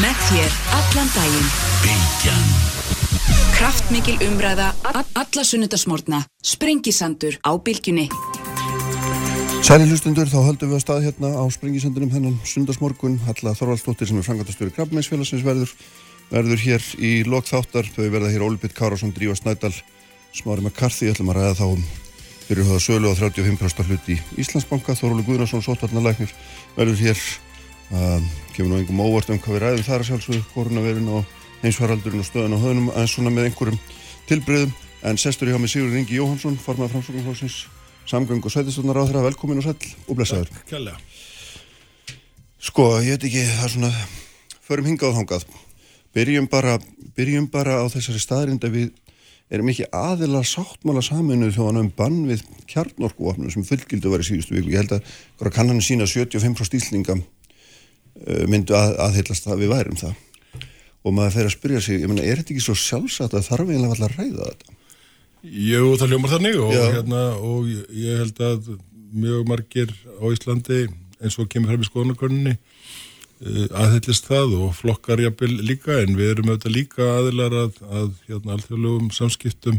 Með þér allan daginn. Bylgjan Kraftmikil umræða alla sunnudasmórna. Sprengisandur á bylgjunni. Sæli hlustundur, þá höldum við að stað hérna á sprengisendunum þennan sundarsmorgun. Halla Þorvaldsdóttir sem er frangatastjóri Krabmeinsfélagsins verður, verður hér í lok þáttar. Þau verða hér Óli Pitt Kárásson, Drífa Snædal, Smári McCarthy. Ætlum að ræða þá um fyrirhóða sölu á 35% hlut í Íslandsbanka. Þorvaldur Guðnarsson, Sotvarnalæknir, verður hér. Uh, kemur nú engum óvart um hvað við ræðum þar að sjálfsögðu, koronavirun og heimsvaraldurinn og stöðun á höfnum, aðeins svona með einhverjum tilbreyðum. En sestur í hjá mig Sigur Ingi Jóhansson, formað framsóknarflóksins samgöng og sveitistunnar á þeirra, velkomin og sæl og blessaður. Kjærlega. Sko, ég veit ekki, það er svona, förum hingað og þangað. Byrjum bara, byrjum bara á þessari staðrind að við erum ekki aðila sáttmála saminu þjóðan um bann við kjarnorkuvopnum sem fullgildu var í síðustu viku. Ég held að kannan sína 75% íslinga uh, myndu að, aðhyllast það við værum það. Og maður fer að spyrja sig, ég meina, er þetta ekki svo sjálfsagt að þarf eiginlega alltaf að ræða þetta? Jú, það hljómar þannig og, hérna, og ég- held að mjög margir á Íslandi eins og kemur fram í skoðanakonunni aðhyllist það og flokkar jafnvel líka en við erum auðvitað líka aðilar að, að hérna, alþjóðlegum samskiptum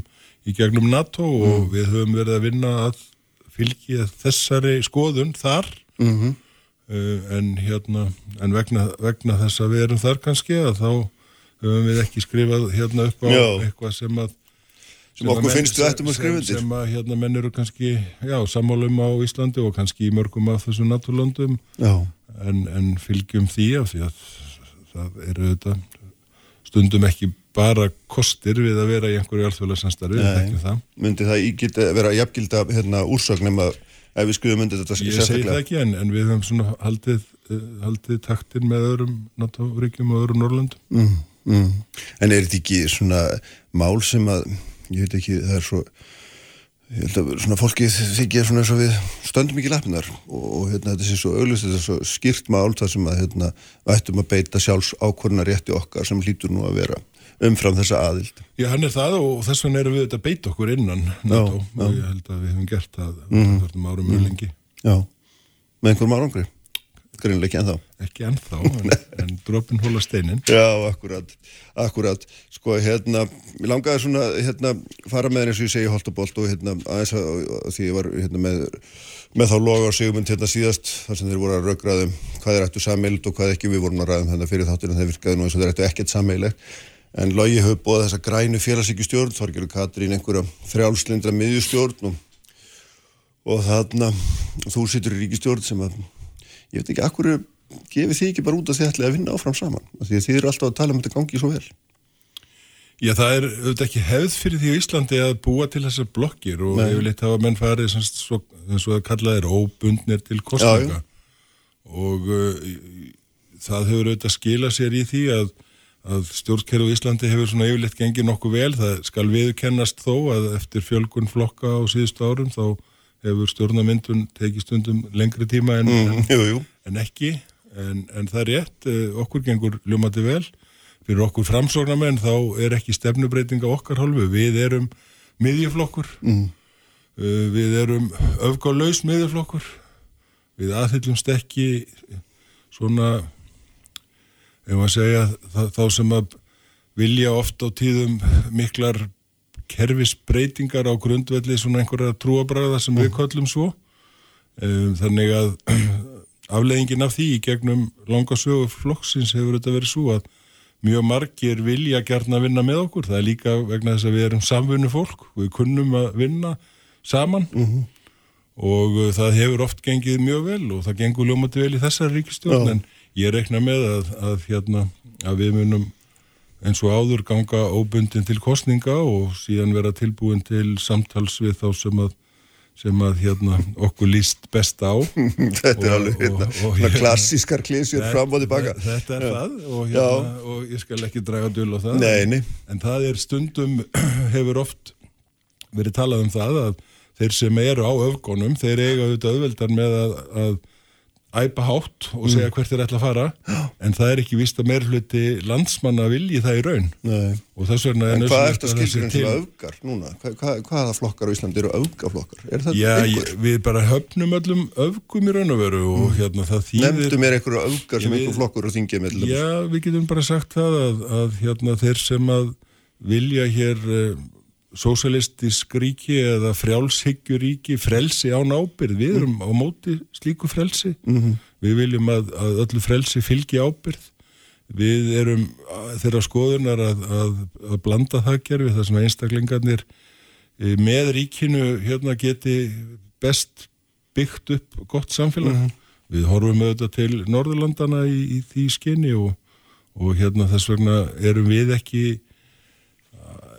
í gegnum NATO og við höfum verið að vinna að fylgja þessari skoðun þar Mm -hmm. Uh, en hérna en vegna, vegna þess að við erum þar kannski að þá höfum við ekki skrifað hérna upp á Já. eitthvað sem að Sem að okkur menn- finnst við ættum að skrifa sem- sem að hérna menn eru kannski já, sammálum á Íslandi og kannski í mörgum af þessum natúrlöndum en, en fylgjum því af því að það eru þetta stundum ekki bara kostir við að vera í einhverju alþjóðlega samstarfi, Myndi það ígilda, vera jafngilda hérna, úrsögnum að ef við skuðum undir þetta Ég segi það ekki en, en við höfum svona haldið, uh, haldið taktin með öðrum NATO-ríkjum og öðrum Norrlöndum. Mm, mm. En er þetta ekki svona mál sem að, ég veit ekki, það er svo, ég held að svona fólkið þykja svona eins og við stöndum ekki lappnar og, og hérna þetta sé svo auglust, þetta er svo skýrt mál þar sem að hérna ættum að beita sjálfs ákvörna rétti okkar sem hlýtur nú að vera umfram þessa aðild. Já, hann er það og þess vegna erum við þetta að beita okkur innan NATO já. og ég held að við höfum gert það Mhm. þarna árum mjög lengi. Já, með einhverjum árangri, greinlega ekki ennþá. Ekki ennþá, en, en dropin hóla steinin. Já, akkurat, akkurat, sko, hérna, mér langaði svona, hérna, fara með henni og ég segi holt og bolt og hérna, aðeins að, því ég var, hérna, með, með þá loga á sigumund hérna síðast, þar sem þeir voru að raugraðum hvað þeir ættu sameild og hvað ekki, við vorum að ræðum hérna fyrir þáttir en þeir virkaði nú eins og þeir ættu ekkert sameilegt, en logi hefur bóðað þessa grænu félagsíkjustjórn, Þorgjörður Katrín einhverja frjálslindra miðjustjórn og, og þarna, þú situr í ríkistjórn sem að, ég veit ekki, akkur gefið þið ekki bara út að þið ætlið að vinna áfram saman? Því að þið eru alltaf að tala um þetta gangi svo vel. Já, það er auðvitað ekki hefð fyrir því á Íslandi að búa til þessar blokkir og Nei. yfirleitt hafa menn farið svo, eins og það kallaði er óbundnir til kostninga Já, og uh, það hefur auðvitað skilað sér í því að, að stjórnkerfi á Íslandi hefur svona yfirleitt gengið nokkuð vel, það skal viðkennast þó að eftir fjölgun flokka á síðustu árum þá hefur stjórnamyndun tekið stundum lengri tíma en, en, Jú, jú, en ekki. En, en það er rétt, uh, okkur gengur ljómandi vel. Fyrir okkur framsóknarmenn þá er ekki stefnubreiting á okkar hálfu, við erum miðjuflokkur. Mm. uh, við erum öfgálaus miðjuflokkur. Við aðhyllumst ekki svona ef maður segja það, þá sem að vilja oft á tíðum miklar kerfisbreytingar á grundvelli svona einhverja trúabræða sem við köllum svo um, þannig að afleggingin af því í gegnum langa sögu flokksins hefur þetta verið svo að mjög margir vilja gert að vinna með okkur, það er líka vegna þess að við erum samfunnu fólk, við kunnum að vinna saman. Og uh, það hefur oft gengið mjög vel og það gengur ljómandi vel í þessari ríkistjórn en ég reikna með að, að, hérna, að við munum eins og áður ganga óbundin til kostninga og síðan vera tilbúin til samtals við þá sem að sem að hérna okkur líst best á. Þetta er alveg hérna, svona klassískar klísjur fram og tilbaka. Þetta er það og, hérna, og ég skal ekki draga dul á það. Nei, nei. en það er stundum hefur oft verið talað um það að þeir sem eru á öfgonum þeir eiga auðvitað auðveldar með að, að, æpa hátt og segja Mm. hvert þeir ætla að fara en það er ekki vist að meirfluti landsmanna vilji það í raun Nei. og þess vegna er En hvað að að það sé skilja til- öfgar núna? Hva, hva, hvaða flokkar á Íslandi eru öfgaflokkar? Er það Já, ég, við bara höfnum öllum öfgum í raun og veru og hérna það þýðir Nefndu mér einhverju öfgar sem einhver flokkur og þingið með. Já, við getum bara sagt það að, að hérna þeir sem að vilja hér uh, sósalistisk ríki eða frjálshyggjuríki frelsi án ábyrð, við erum á móti slíku frelsi, -hmm. við viljum að, að öllu frelsi fylgi ábyrð við erum þeirra skoðunar að, að, að blanda það gerfi þar sem einstaklingarnir eh, með ríkinu hérna geti best byggt upp gott samfélag. Við horfum auðvitað til Norðurlandana í, í því skinni og, og hérna þess vegna erum við ekki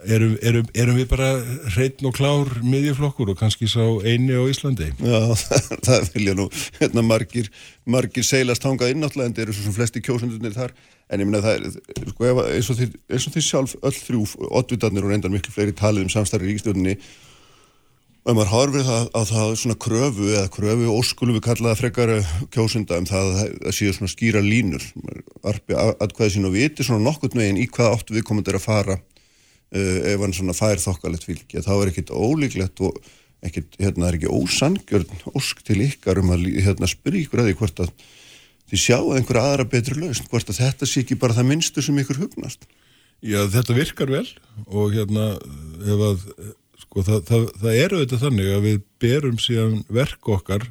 erum, erum, erum við bara hreitn og klár miðjuflokkur og kannski sá eini á Íslandi. Já, það, það vilja nú hérna, margir, margir seilast hangað inn náttúrulega en þeir eru svo flesti kjósundunir þar. En ég minna það er sko, ef, eins, og þið, eins og þið sjálf öll þrjú oddvitarnir og reyndar miklu fleiri talið um samstarri í ríkistjóninni og maður horfir það á það svona kröfu eða kröfu óskulum við kallaða frekar kjósunda um það að það séu svona skýra línur. Arpi atkvæði sín og viti svona nokkurt megin í hvað áttu við komandi er að fara ef hann svona fær þokkalett fylgi þá er ekkit ólíklegt og ekkit, hérna, er ekki ósangjörn ósk til ykkar um að hérna, spyrja ykkur að því hvort að þið sjáu einhverja aðra betri lausn, hvort að þetta sé ekki bara það minnstu sem ykkur hugnast? Já, þetta virkar vel og hérna ef að sko það, það, það er auðvitað þannig að við berum síðan verk okkar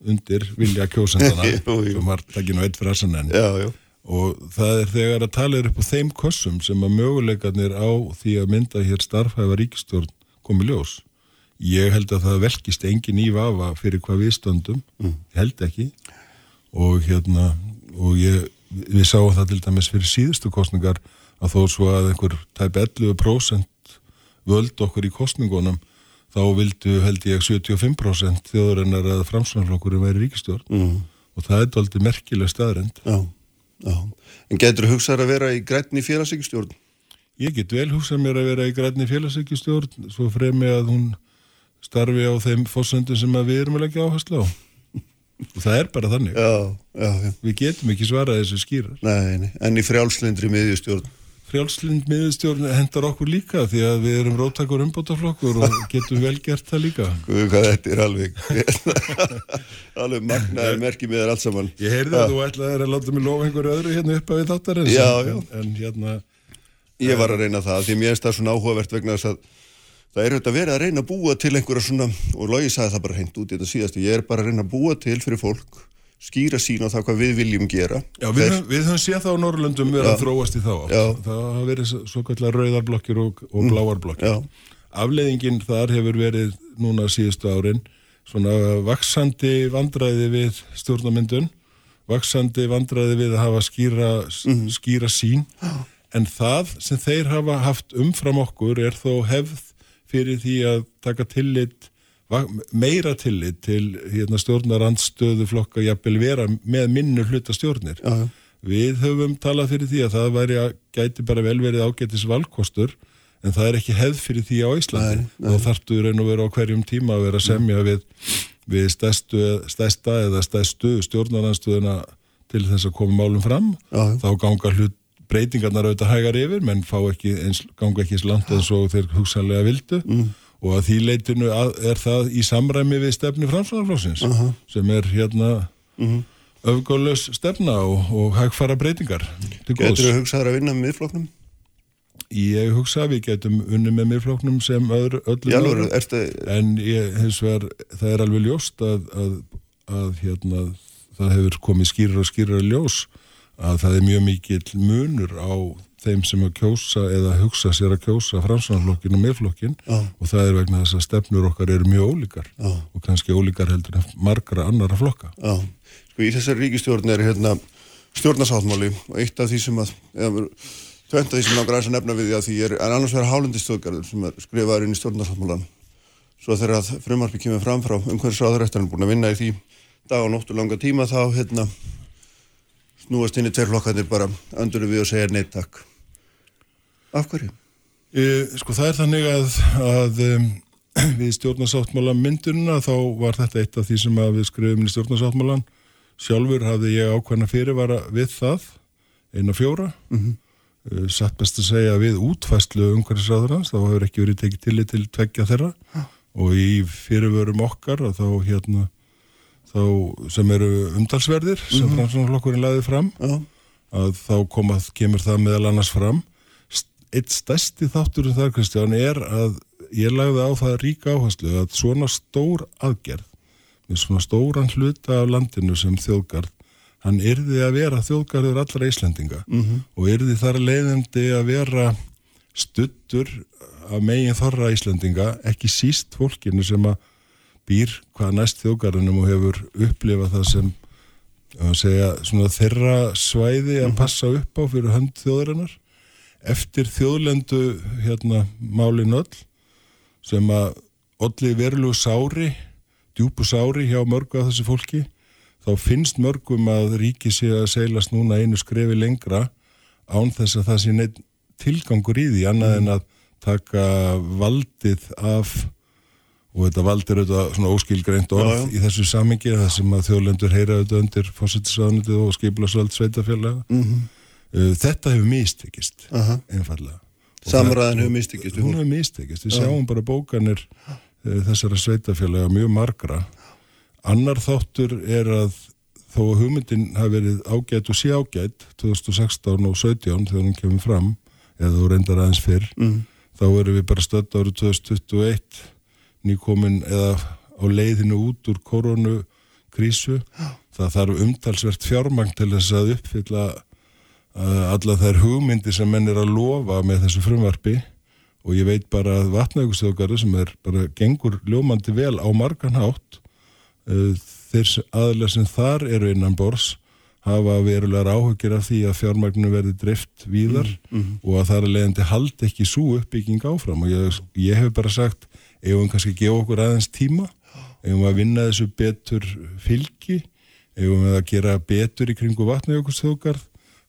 undir vilja kjósendana sem var takkinu eitt frasan enn Já, já, og það er þegar að tala er upp á þeim kossum sem að möguleikarnir á því að mynda hér starfhæfa ríkistjórn komi ljós. Ég held að það velkist engin í vafa fyrir hvað við stöndum, Mm. held ekki. Og hérna og ég, við sáum það til dæmis fyrir síðustu kostningar að þó svo að einhver tæp 11% völd okkur í kostningunum þá vildu held ég 75% þjóðurinnar að framsvonarflokkurinn væri ríkistjórn mm, og það er aldrei merkileg staðrend já, já. En getur hugsaður að vera í grænni félagsíkjustjórn? Ég get vel hugsað mér að vera í grænni félagsækjustjórn svo fremi að hún starfi á þeim fórsöndum sem að við erum leggja áherslu á. Og það er bara þannig. Já, já, já. Við getum ekki svarað þessu skýrar. Nei, nei, en í frjálslindri miðjustjórn. Frjálslind miðurstjórn hendar okkur líka því að við erum róttakur umbótaflokkur og getum vel gert það líka. Guð, hvað þetta er alveg, alveg magnaði merki með þér allt saman. Ég heyrði að þú ætlaði að láta mig lofa einhverju öðru hérna upp að við þáttarins. Já, já. En, en hérna, Ég var að reyna það, því mér finnst það svona áhugavert vegna þess að það er auðvitað verið að reyna að búa til einhverja svona, og Lógi sagði það bara hreint út í þetta síðastu, ég er bara að reyna að búa til fyrir fólk, skýra sín á það hvað við viljum gera. já, við, Þeir- höfum, við höfum séð það á Norrlöndum vera að þróast í þá. átt. Það hafa verið svo- kallar rauðarblokkir og, og bláarblokkir. Já, Afleiðingin þar hefur verið núna síðustu árin svona vaksandi vandræði við stjórnamyndun, vaksandi vandræði við að hafa skýra, skýra sín, en það sem þeir hafa haft umfram okkur er þó hefð fyrir því að taka tillit, meira tillit til hérna, stjórnarandstöðu flokka jafnvel vera með minnu hluta stjórnir. já, já. Við höfum talað fyrir því að það væri að gæti bara vel verið ágætis valkostur en það er ekki hefð fyrir því á Íslandi. Þá þarftu í raun og vera á hverjum tíma að vera að semja við, við stærstu, stærsta eða stærstu stjórnaranstöðuna til þess að koma málum fram. Já. Þá ganga hlut breytingarnar auðvitað hægar yfir menn fá ekki eins, ganga ekki eins langt eins og þeir hugsanlega vildu mm. Og að því leitinu að, er það í samræmi við stefni framsvonarflóksins Aha. sem er hérna Mhm. öfgóðlaus stefna og, og hægfara breytingar. Getur þú hugsaður að vinna með miðflokknum? Ég hugsa að við getum unni með miðfloknum sem öðru, öllum öðrum. ertu, En ég, vegar, það er alveg ljóst að, að, að hérna, það hefur komið skýrar og skýrar ljós að það er mjög mikill munur á þeim sem að kjósa eða hugsa sér að kjósa framsvonarflokkin og miðflokkin Já. og það er vegna þess að stefnur okkar eru mjög ólíkar Já. og kannski ólíkar heldur en margra annara flokka. já, sko í þessari ríkistjórn er hérna stjórnasáttmáli og eitt af því sem að, eða tvent af því sem langar aðeins að nefna við því að því er, en annars verður hálendistöðgarður sem er skrifaður inn í stjórnasáttmálan svo þegar að frumarfi kemur fram frá hann er búin að hérna snúast inn í tveir flokkarnir bara öndur við og segja neitt takk af hverju? Sko það er þannig að, að við stjórnarsáttmála myndununa þá var þetta eitt af því sem við skrifum í stjórnarsáttmálan sjálfur hafði ég ákvæmna fyrirvara við það eina fjóra mm -hmm. satt best að segja við útfæslu umhverfisræðurans, þá hefur ekki verið tekið tillit til tveggja þeirra ah. og í fyrirvörum okkar og þá hérna þá sem eru umtalsverðir mm -hmm. sem framsvonarflokkurinn laðið fram ah. að þá komað, kemur það meðal annars fram eitt stærsti þáttur um það Kristján er að ég lagði á það ríka áherslu að svona stór aðgerð með svona stóran hluta af landinu sem þjóðgarð hann yrði að vera þjóðgarður allra Íslandinga mm -hmm. og yrði þar leiðandi að vera stuttur af megin þorra Íslandinga ekki síst fólkinu sem að býr hvað næst þjóðgarðunum og hefur upplifað það sem segja, þeirra svæði að mhm. passa upp á fyrir hönd þjóðarinnar eftir þjóðlendu hérna, málin öll sem að allir verulegu sári, djúpu sári hjá mörgu af þessu fólki, þá finnst mörgum að ríki sé að seilast núna einu skrefi lengra án þess að það sé neitt tilgangur í því, annað en að taka valdið af og þetta valdir auðvitað svona óskilgreint orð já, já. í þessu samingi það sem að þjóðlendur heyra auðvitað undir fósittisraðnitið og skiplasvöld sveitafélaga mm -hmm. Þetta hefur místekist uh -huh. einfallega Samræðin hefur mistekist. Hún hefur mistekist. Við sjáum bara bókanir uh, þessara sveitafélaga mjög margra. Annar þáttur er að þó að hugmyndin hafi verið ágætt og sé ágætt 2016 og 17 þegar hún kemur fram, eða þú reyndar aðeins fyrr, mm. þá erum við bara stödd árið 2021 nýkomin eða á leiðinu út úr koronukrísu. Það þarf umtalsvert fjármang til þess að uppfylla alla þær hugmyndir sem menn er að lofa með þessu frumvarfi og ég veit bara að vatnaugustjókari sem er bara gengur ljómandi vel á margan hátt uh, þeir aðlega sem þar eru innan bors hafa verulegar áhugir af því að fjármagninu verði drift víðar mm -hmm. og að það er leiðandi hald ekki svo uppbygging áfram. Og ég, ég hef bara sagt ef við kannski gefa okkur aðeins tíma? Ef við að vinna þessu betur fylgi? Ef við að gera betur í kringu vatnaugustjókar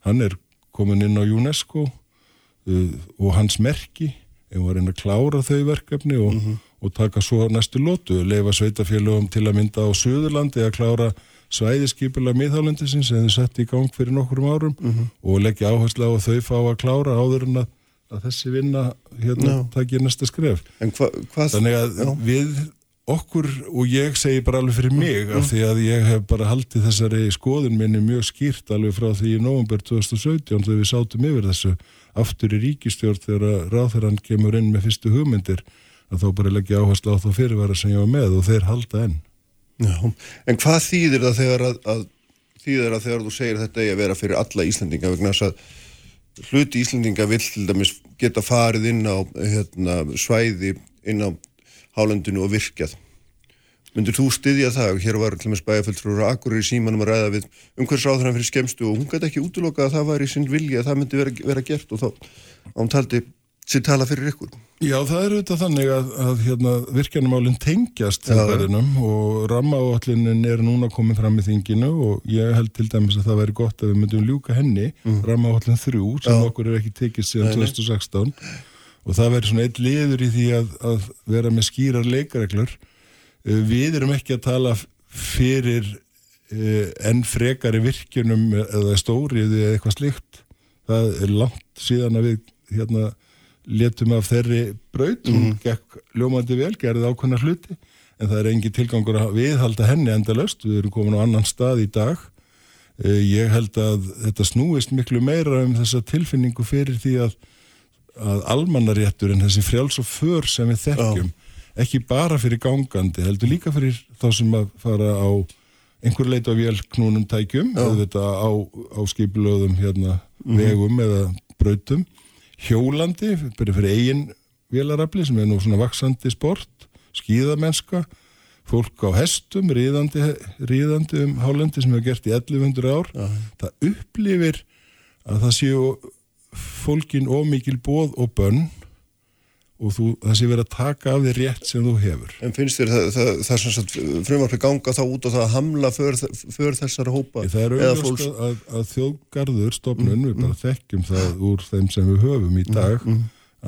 hann er komin inn á UNESCO uh, og hans merki ef var inn að klára þau verkefni og, mm -hmm. og taka svo næstu lótu leifa sveitafélögum til að mynda á Suðurlandi að klára svæðiskipila miðhálendisins sem þau sett í gang fyrir nokkurum árum mm -hmm. og leggja áherslu á að þau fá að klára áður en að, að þessi vinna hérna no. takir næsta skref hva, hvað, þannig að já. við okkur og ég segi bara alveg fyrir mig mm. af því að ég hef bara haldið þessari skoðun minni mjög skýrt alveg frá því í november 2017 þegar við sátum yfir þessu aftur í ríkistjórn þegar ráþarann kemur inn með fyrstu hugmyndir að þá bara leggja áherslu á þá fyrirvara sem ég var með og þeir halda enn Já, En hvað þýðir það þegar að, að þýðir það þegar þú segir þetta eigi að vera fyrir alla Íslandinga vegna þess að hluti Íslandinga vill til dæmis geta farið inn á hérna, svæði inn á hálendinu og virkjað. Myndur þú styðja það? Hér var til og með spæðaföldfrúra Akureyri símanum að ræða við umhverfisráðurann fyrir skemstu og hún gæti ekki útloka að það var í sinn vilja að það myndi vera, vera gert og þá án taldi sér tala fyrir ykkur. Já, það er auðvitað þannig að, að hérna, virkjanumálinn tengjast þjóðverðinum og rammaáallinin er núna komið fram í þinginu og ég held til dæmis að það væri gott að við myndum ljúka henni, mm. rammaáallin þrjú sem Já. okkur er ekki tekið síðan 2016 og það verður svona eitt liður í því að, að vera með skýrar leikareglur eh, við erum ekki að tala fyrir eh, enn frekari virkjunum eða stórið eða eitthvað slikt það er langt síðan að við hérna letum af þeirri braut. Mm. hún mhm. gekk ljómandi vel, gerði ákveðna hluti. En það er engi tilgangur að viðhalda henni endalöst, við erum komin á annan stað í dag. Eh, ég held að þetta snúist miklu meira um þessa tilfinningu fyrir því að að almannaréttur en þessi frjáls og för sem við þekkjum Já. ekki bara fyrir gangandi, heldur líka fyrir þá sem að fara á einhver leit á vélknúnum tækjum þetta á, á skipilöðum hérna, mm. vegum eða brautum hjólandi, bara fyrir eigin vélarafli sem er nú svona vaksandi sport, skíðamenska fólk á hestum, ríðandi, ríðandi um hálendi sem hefur gert í 1100 ár, Já. það upplifir að það séu fólkin ómikil bóð og bönn og þú, það sé verið að taka af því rétt sem þú hefur. En finnst þér það, það, það sem sagt frumvarpi ganga þá út og það hamla för, þessara hópa? Það er auðvitað fólks... að, að þjóðgarður stofnun, mm, við bara mm. þekkjum það úr þeim sem við höfum í mm, dag, mm,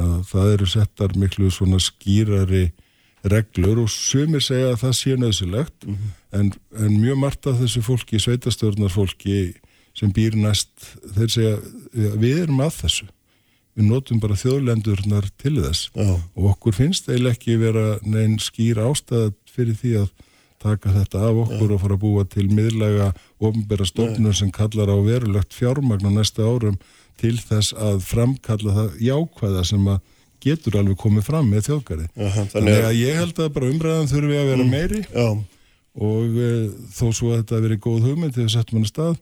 að það eru settar miklu svona skýrari reglur og sumir segja að það sé nöðsilegt Mhm. en, en mjög margt af þessu fólki, sveitastjórnar fólki sem býr næst, þeir segja "Ja, við erum að þessu. Við notum bara þjóðlendurnar til þess. Já. og okkur finnst eiginlega ekki vera neinn skýr ástæða fyrir því að taka þetta af okkur og fara að búa til miðlega ofnbæra stofnun sem kallar á verulegt fjármagn á næsta árum til þess að framkalla það jákvæða sem að getur alveg komið fram með þjóðgarði. Aha, Þannig þannig að að, ég held að bara umræðan þurfi að vera meiri. Já, og e, þó svo að þetta veri góð hugmynd þegar við settum hann að stað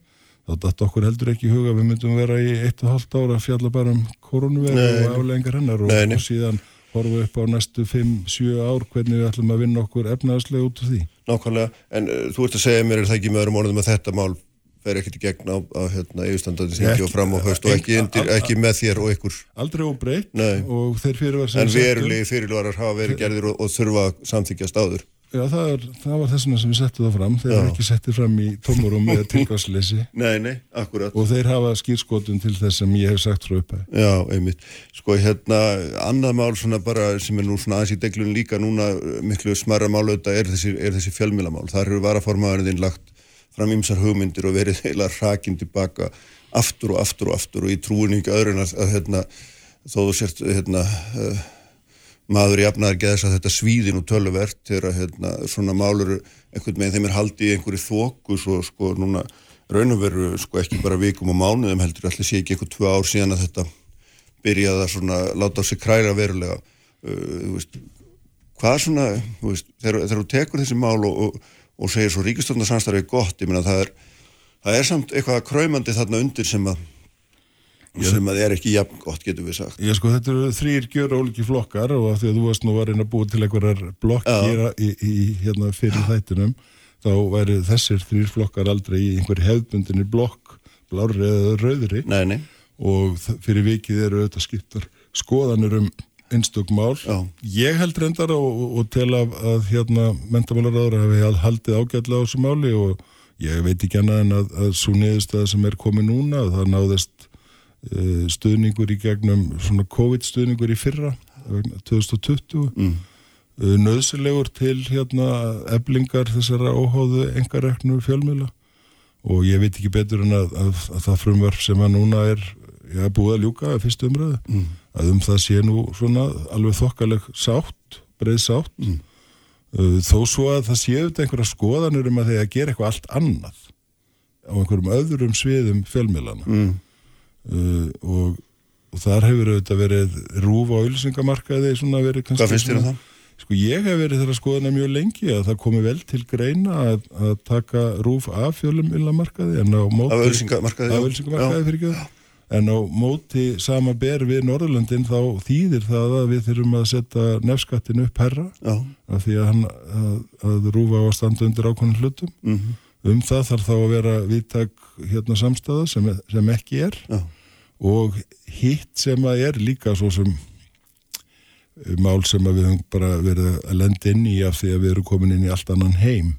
þá datt okkur heldur ekki huga við myndum vera í eitt og halvt ára fjalla bara um koronaviru Nei, og afleggingar hennar og, og síðan horfa upp á næstu 5-7 ár hvernig við ætlum að vinna okkur efnaðslega út úr því. nákvæmlega, en uh, þú ert að segja mér er það ekki með öðrum orðum að þetta mál fer ekkert í gegn á, á hérna, yfirstandandi þingi Ekki- og fram á höst og ekki, undir, ekki með þér og ykkur. Aldrei óbreytt og þeir fyrir var sem en við verulegi fyrirluarar hafa verið gerðir og, og þurfa samþykjast áður Já, það, er, það var þessuna sem við settum það fram þeir eru ekki settið fram í tómurum eða tilkvæmsleysi Nei, nei, akkurat og þeir hafa skýrskotun til þess sem ég hef sagt frá upphæði. Já, einmitt. Sko hérna, annað mál svona bara sem er nú svona aðeins í deglun líka núna miklu smarra mál auðvitað er þessi, þessi fjölmilamál. Þar eru varaformaðurinn lagt fram ymsar hugmyndir og verið heila rakin tilbaka aftur og aftur og aftur og ég trúin ekki öðrun að, að hérna, þó þú sért hérna, uh, maður jafnaðar geðs að þetta svíðin og töluvert þegar hérna, svona málur einhvern veginn þeim er haldið í einhverju þóku svo sko núna raun og veru sko ekki bara vikum og mánuðum heldur allir sé ekki einhver tvö ár síðan að þetta byrjaði að svona láta á sig kræra verulega. Uh, veist, hvað svona veist, þegar, þegar þú tekur þessi mál og, og, og segir svo ríkistofnarsamstarfið er gott, ég meina það er það er samt eitthvað kræmandi þarna undir sem að sem að er ekki jafn gott getur við sagt Já sko þetta eru þrýr gjör óliki flokkar og af því að þú varst nú að reyna að búa til einhverjar blokkir í, í, í hérna fyrir þættinum þá væri þessir þrýr flokkar aldrei í einhver hefðbundinni blokk blárri eða rauðri Nei, nei, og fyrir vikið eru auðvitað skiptar skoðanir um einstök mál. Já. Ég held reyndar og, og, tel af að hérna mentamálaráður hafi haldið ágætlega á þessu máli og ég veit ekki annað en að, að svo niðurstaða sem er komið núna að það náðist stuðningur í gegnum svona COVID stuðningur í fyrra vegna 2020 mm. uh, nöðsilegur til hérna eblingar þessara óháðu engareknu fjölmiðla og ég veit ekki betur en að, að, að það frumvarf sem að núna er já, búið að ljúka að fyrstu umræðu mm. að um það sé nú svona alveg þokkaleg sátt, breið sátt mm. þó svo að það séu þetta einhverja skoðanur um að þeir að gera eitthvað allt annað á einhverjum öðrum sviðum fjölmiðlana mm. Uh, og, og þar hefur auðvitað verið rúf á auðlýsingamarkaði svona verið kannski hvað finnst þér um það? Sko ég hef verið þeirra skoðana mjög lengi að það komi vel til greina að, að taka rúf af fjölumillamarkaði en á móti... Af auglýsingamarkaði, já. Af auglýsingamarkaði fyrir ekki En á móti sama ber við Norðurlöndin þá þýðir það að við þurfum að setja nefskattin upp herra Já, af því að, hann, að, að rúfa á að standa undir ákvöndan hlutum. mhm, Um það þarf þá að vera viðtak hérna samstæða sem, sem ekki er. Já, og hitt sem að er líka svo sem eh, mál sem að við höfum bara verið að lenda inn í af því að við erum komin inn í allt annan heim.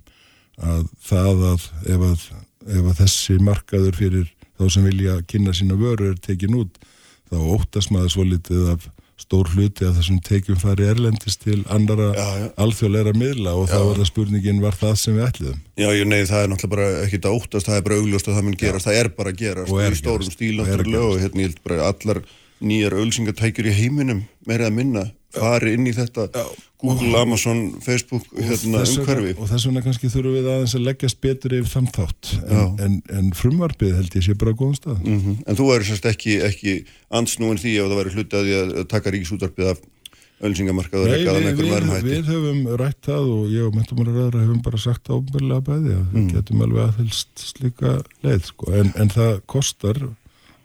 Að það að ef að, ef að þessi markaður fyrir þá sem vilja kynna sína vöru er tekin út þá óttast maður svo litið af stór hluti að þessum tekjum fari erlendis til annara Já, já. alþjóðleira miðla og þá var það spurningin var það sem við ætliðum já, ég nei, það er náttúrulega bara ekkit að óttast, það er bara augljóst að það mun gerast, það er bara gerast Og er í stórum stíl Og náttúrulega og hérna ég held bara allar nýjar auglýsingatækjur í heiminum meira að minna fari inn í þetta Google, Amazon, Facebook hérna Þess vegna- umhverfi. og þess vegna kannski þurfum við aðeins að leggjast betur yfir þann þátt. En, Já. en, en frumvarpið held ég sé bara á góðum stað. Mm En þú væri sérst ekki, ekki ansnúin því ef það væri hluti að því að taka ríkisútvarpið af ölsingamarkað og Nei, rekka það við, með einhverjum við, öðrum hætti við höfum rætt það og ég og mentumálaræðara höfum bara sagt ábyrlega bæði að Mm. við getum alveg aðhelst slíka leið sko. en, en það kostar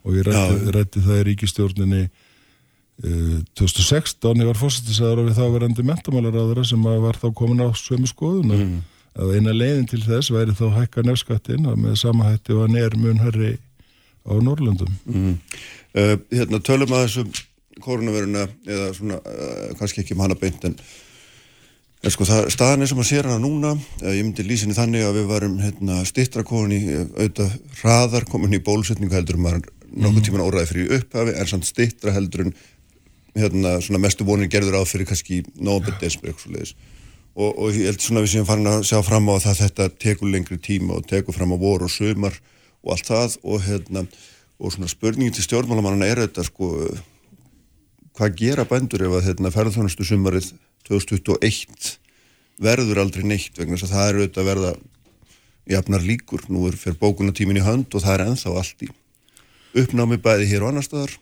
og ég rætti, rætti það í ríkistjórninni uh, 2016 ég var fórsettisaður og við þá verandi mentamálaræðara sem að var þá komin á sömu skoðun Mm. að eina leiðin til þess væri þá að hækka nefskattin að með sama hætti var neður mun herri á Norrlöndum mm. uh, Hérna tölum að þessu koronaviruna eða svona, uh, kannski ekki um hana beint en En sko það, staðan er sem að sér hana núna, uh, ég myndi lýsinni þannig að við varum hérna, stittra komin í auðvitað hraðar komin í bólusetningu heldur en maður nokkuð tíman óræði fyrir upphafi en samt stittra heldur en hérna, svona mestu vonir gerður á fyrir kannski svo leiðis og, og ég held svona við séum farin að sjá fram á það þetta tekur lengri tíma og tekur fram á vor og sömar og allt það. Og hérna og svona spurningin til stjórnmálamannana er þetta sko hvað gera bændur ef að hérna, ferðarþjónustu sumarið 2021 verður aldrei neitt? Vegna þess að það er auðvitað að verða jafnar líkur, nú er fyrir bókunatímin í hönd og það er enþá allt í uppnámi bæði hér og annar staðar.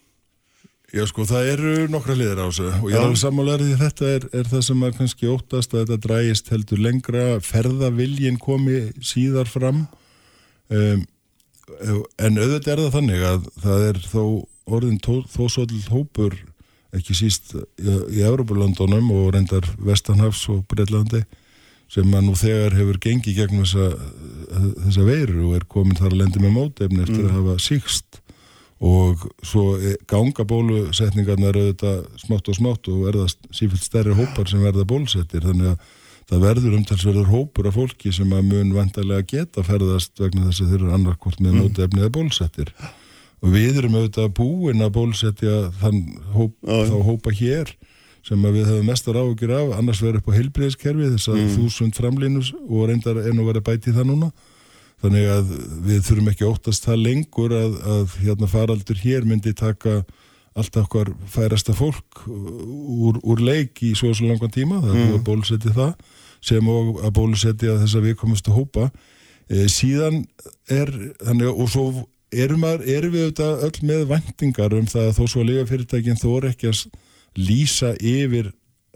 Já sko það eru nokkra liðir á þessu og ég er alveg sammálaður því þetta er, er það sem að kannski óttast að þetta drægist heldur lengra, ferðaviljin komi síðar fram. Um, en auðvitað er það þannig að það er þó orðin tó, þó svolítið hópur ekki síst í, í Európa-landunum og reyndar Vestanhafs og Breitlandi sem að nú þegar hefur gengið gegnum þessa, þessa veiru og er komin þar að lendi með mótefni eftir að hafa síkst og svo e- ganga bólusetningarnar auðvitað smátt og smátt og verða sífilt stærri hópar sem verða bólusettir. Þannig að það verður umtalsverður hópur af fólki sem að mun vantarlega geta ferðast vegna þess að þeir eru annarkort með mótefni eða bólusettir. Og við erum auðvitað búin að bólusetja þann hóp, þá hópa hér sem við höfum mestar áhugir af. Annars verður upp á heilbreyðskerfi þess að þúsund framlínus og reyndar enn og verið bæti það núna þannig að við þurfum ekki að óttast það lengur að, að hérna faraldur hér myndi taka alltaf okkar færasta fólk úr, úr leik í svo og svo langan tíma, það er búið að bólusetja það sem og að bólusetja þess að við komumst að hópa. E, síðan er, þannig að og svo erum, að, erum við auðvitað öll með væntingar um það að þó svo að lifa fyrirtækin þó er ekki að lýsa yfir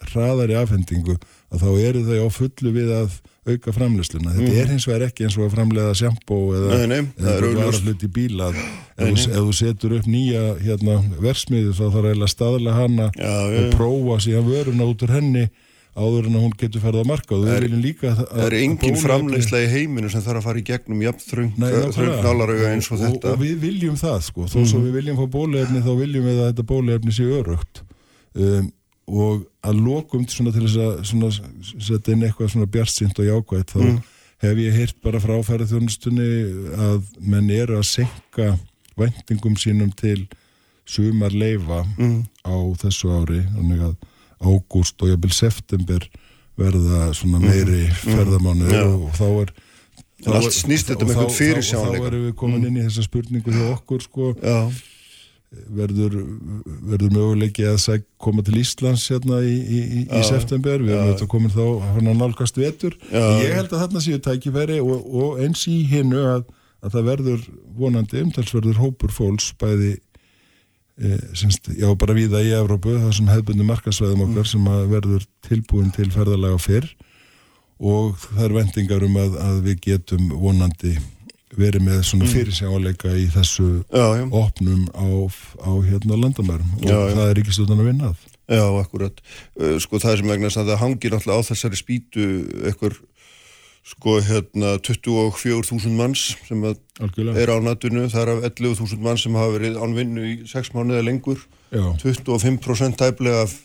hraðari afhendingu að þá eru þau á fullu við að auka framleysluna. Þetta er hins vegar ekki eins og að framleiða sjampó eða, Nei, nei, það eða bara hluti bíla. Ef, þú- setur upp nýja hérna, versmiðu þá þarf eiginlega staðlega hana Já, og já. prófa síðan vöruna út úr henni áður en að hún getur ferð á marka og Það er- viljum líka að, það er að engin framleiðsla í heiminu sem þarf að fara í gegnum jafn þröngt Nei, nákvæmlega. þröngt nálarauga eins og þetta Mhm. og við viljum það sko, þó svo við viljum fá bóluefni þá viljum við að þetta bóluefni sé örugt um, og að lokum svona til þess að svona, setja inn eitthvað svona bjartsýnt og jákvætt þá Mhm. hef ég heyrt bara frá ferðarþjónustunni að menn eru að senka væntingum sínum til sumar leifa Mhm. á þessu ári ágúst og jafnvel september verða svona meiri ferðamánuður Mhm. Já. og, þá er þá um og þá- þá- Þá erum við komin inn í þessa spurningu hjá okkur sko, Já, verður, verður möguleiki að koma til Íslands hérna í, í, í, í september, við erum auðvitað komin þá hann að nálgast vetur. Ég held að þarna séu tækifæri og, og eins í hinnu að, að það verður vonandi umtalsverður hópur fólks bæði e, semst, já bara víða í Evrópu, það sem hefðbundi markasvæðum okkar Mm. sem verður tilbúin til ferðalega fyrr. Og það er vendingar um að, að við getum vonandi verið með svona Mm. fyrirsjáleika í þessu já, já, opnum á, á hérna landamærum. Og Já, það er ekki stjórnan að vinna að. Já, akkurat. Uh, sko það er sem vegna að það hangir náttúrulega á þessari spýtu ekkur sko hérna 24.000 manns sem er á natunu, það er af 11.000 manns sem hafa verið án vinnu í 6 mánuða lengur. Já, 25% tæplega af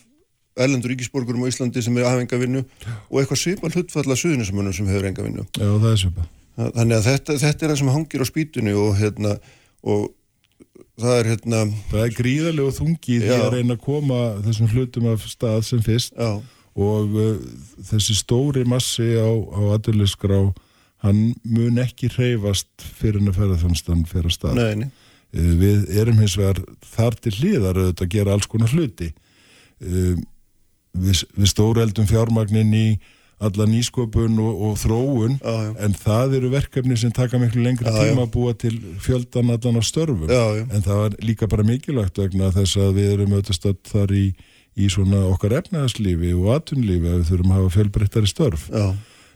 erlendur ríkisborgurum á Íslandi sem er aðeins enga vinnu. Og eitthvað svipað hlutfalla suðunismönnum sem hefur enga vinnu. já, það er svipað. Þannig að þetta, þetta er það sem hangir á spýtunni og hérna og það er hérna Það er gríðarlegu þungi því að reyna að koma þessum hlutum af stað sem fyrst já, og uh, þessi stóri massi á, á aðurliskrá hann mun ekki hreyfast fyrir að ferðarþjónustan fyrir að stað. neini Uh, Við erum hins vegar þar til hlýðar auðvitað að gera alls konar hluti. Uh, Við, við stóreldum fjármagnin í alla nýsköpun og, og þróun Já, já. en það eru verkefni sem taka miklu lengri Já, tíma að búa til fjöldan allan af störfum. En það var líka bara mikilvægt vegna þess að við erum auðvitað þar í, í svona okkar efnaðarslífi og atvinnlífi að við þurfum að hafa fjölbreyttari störf.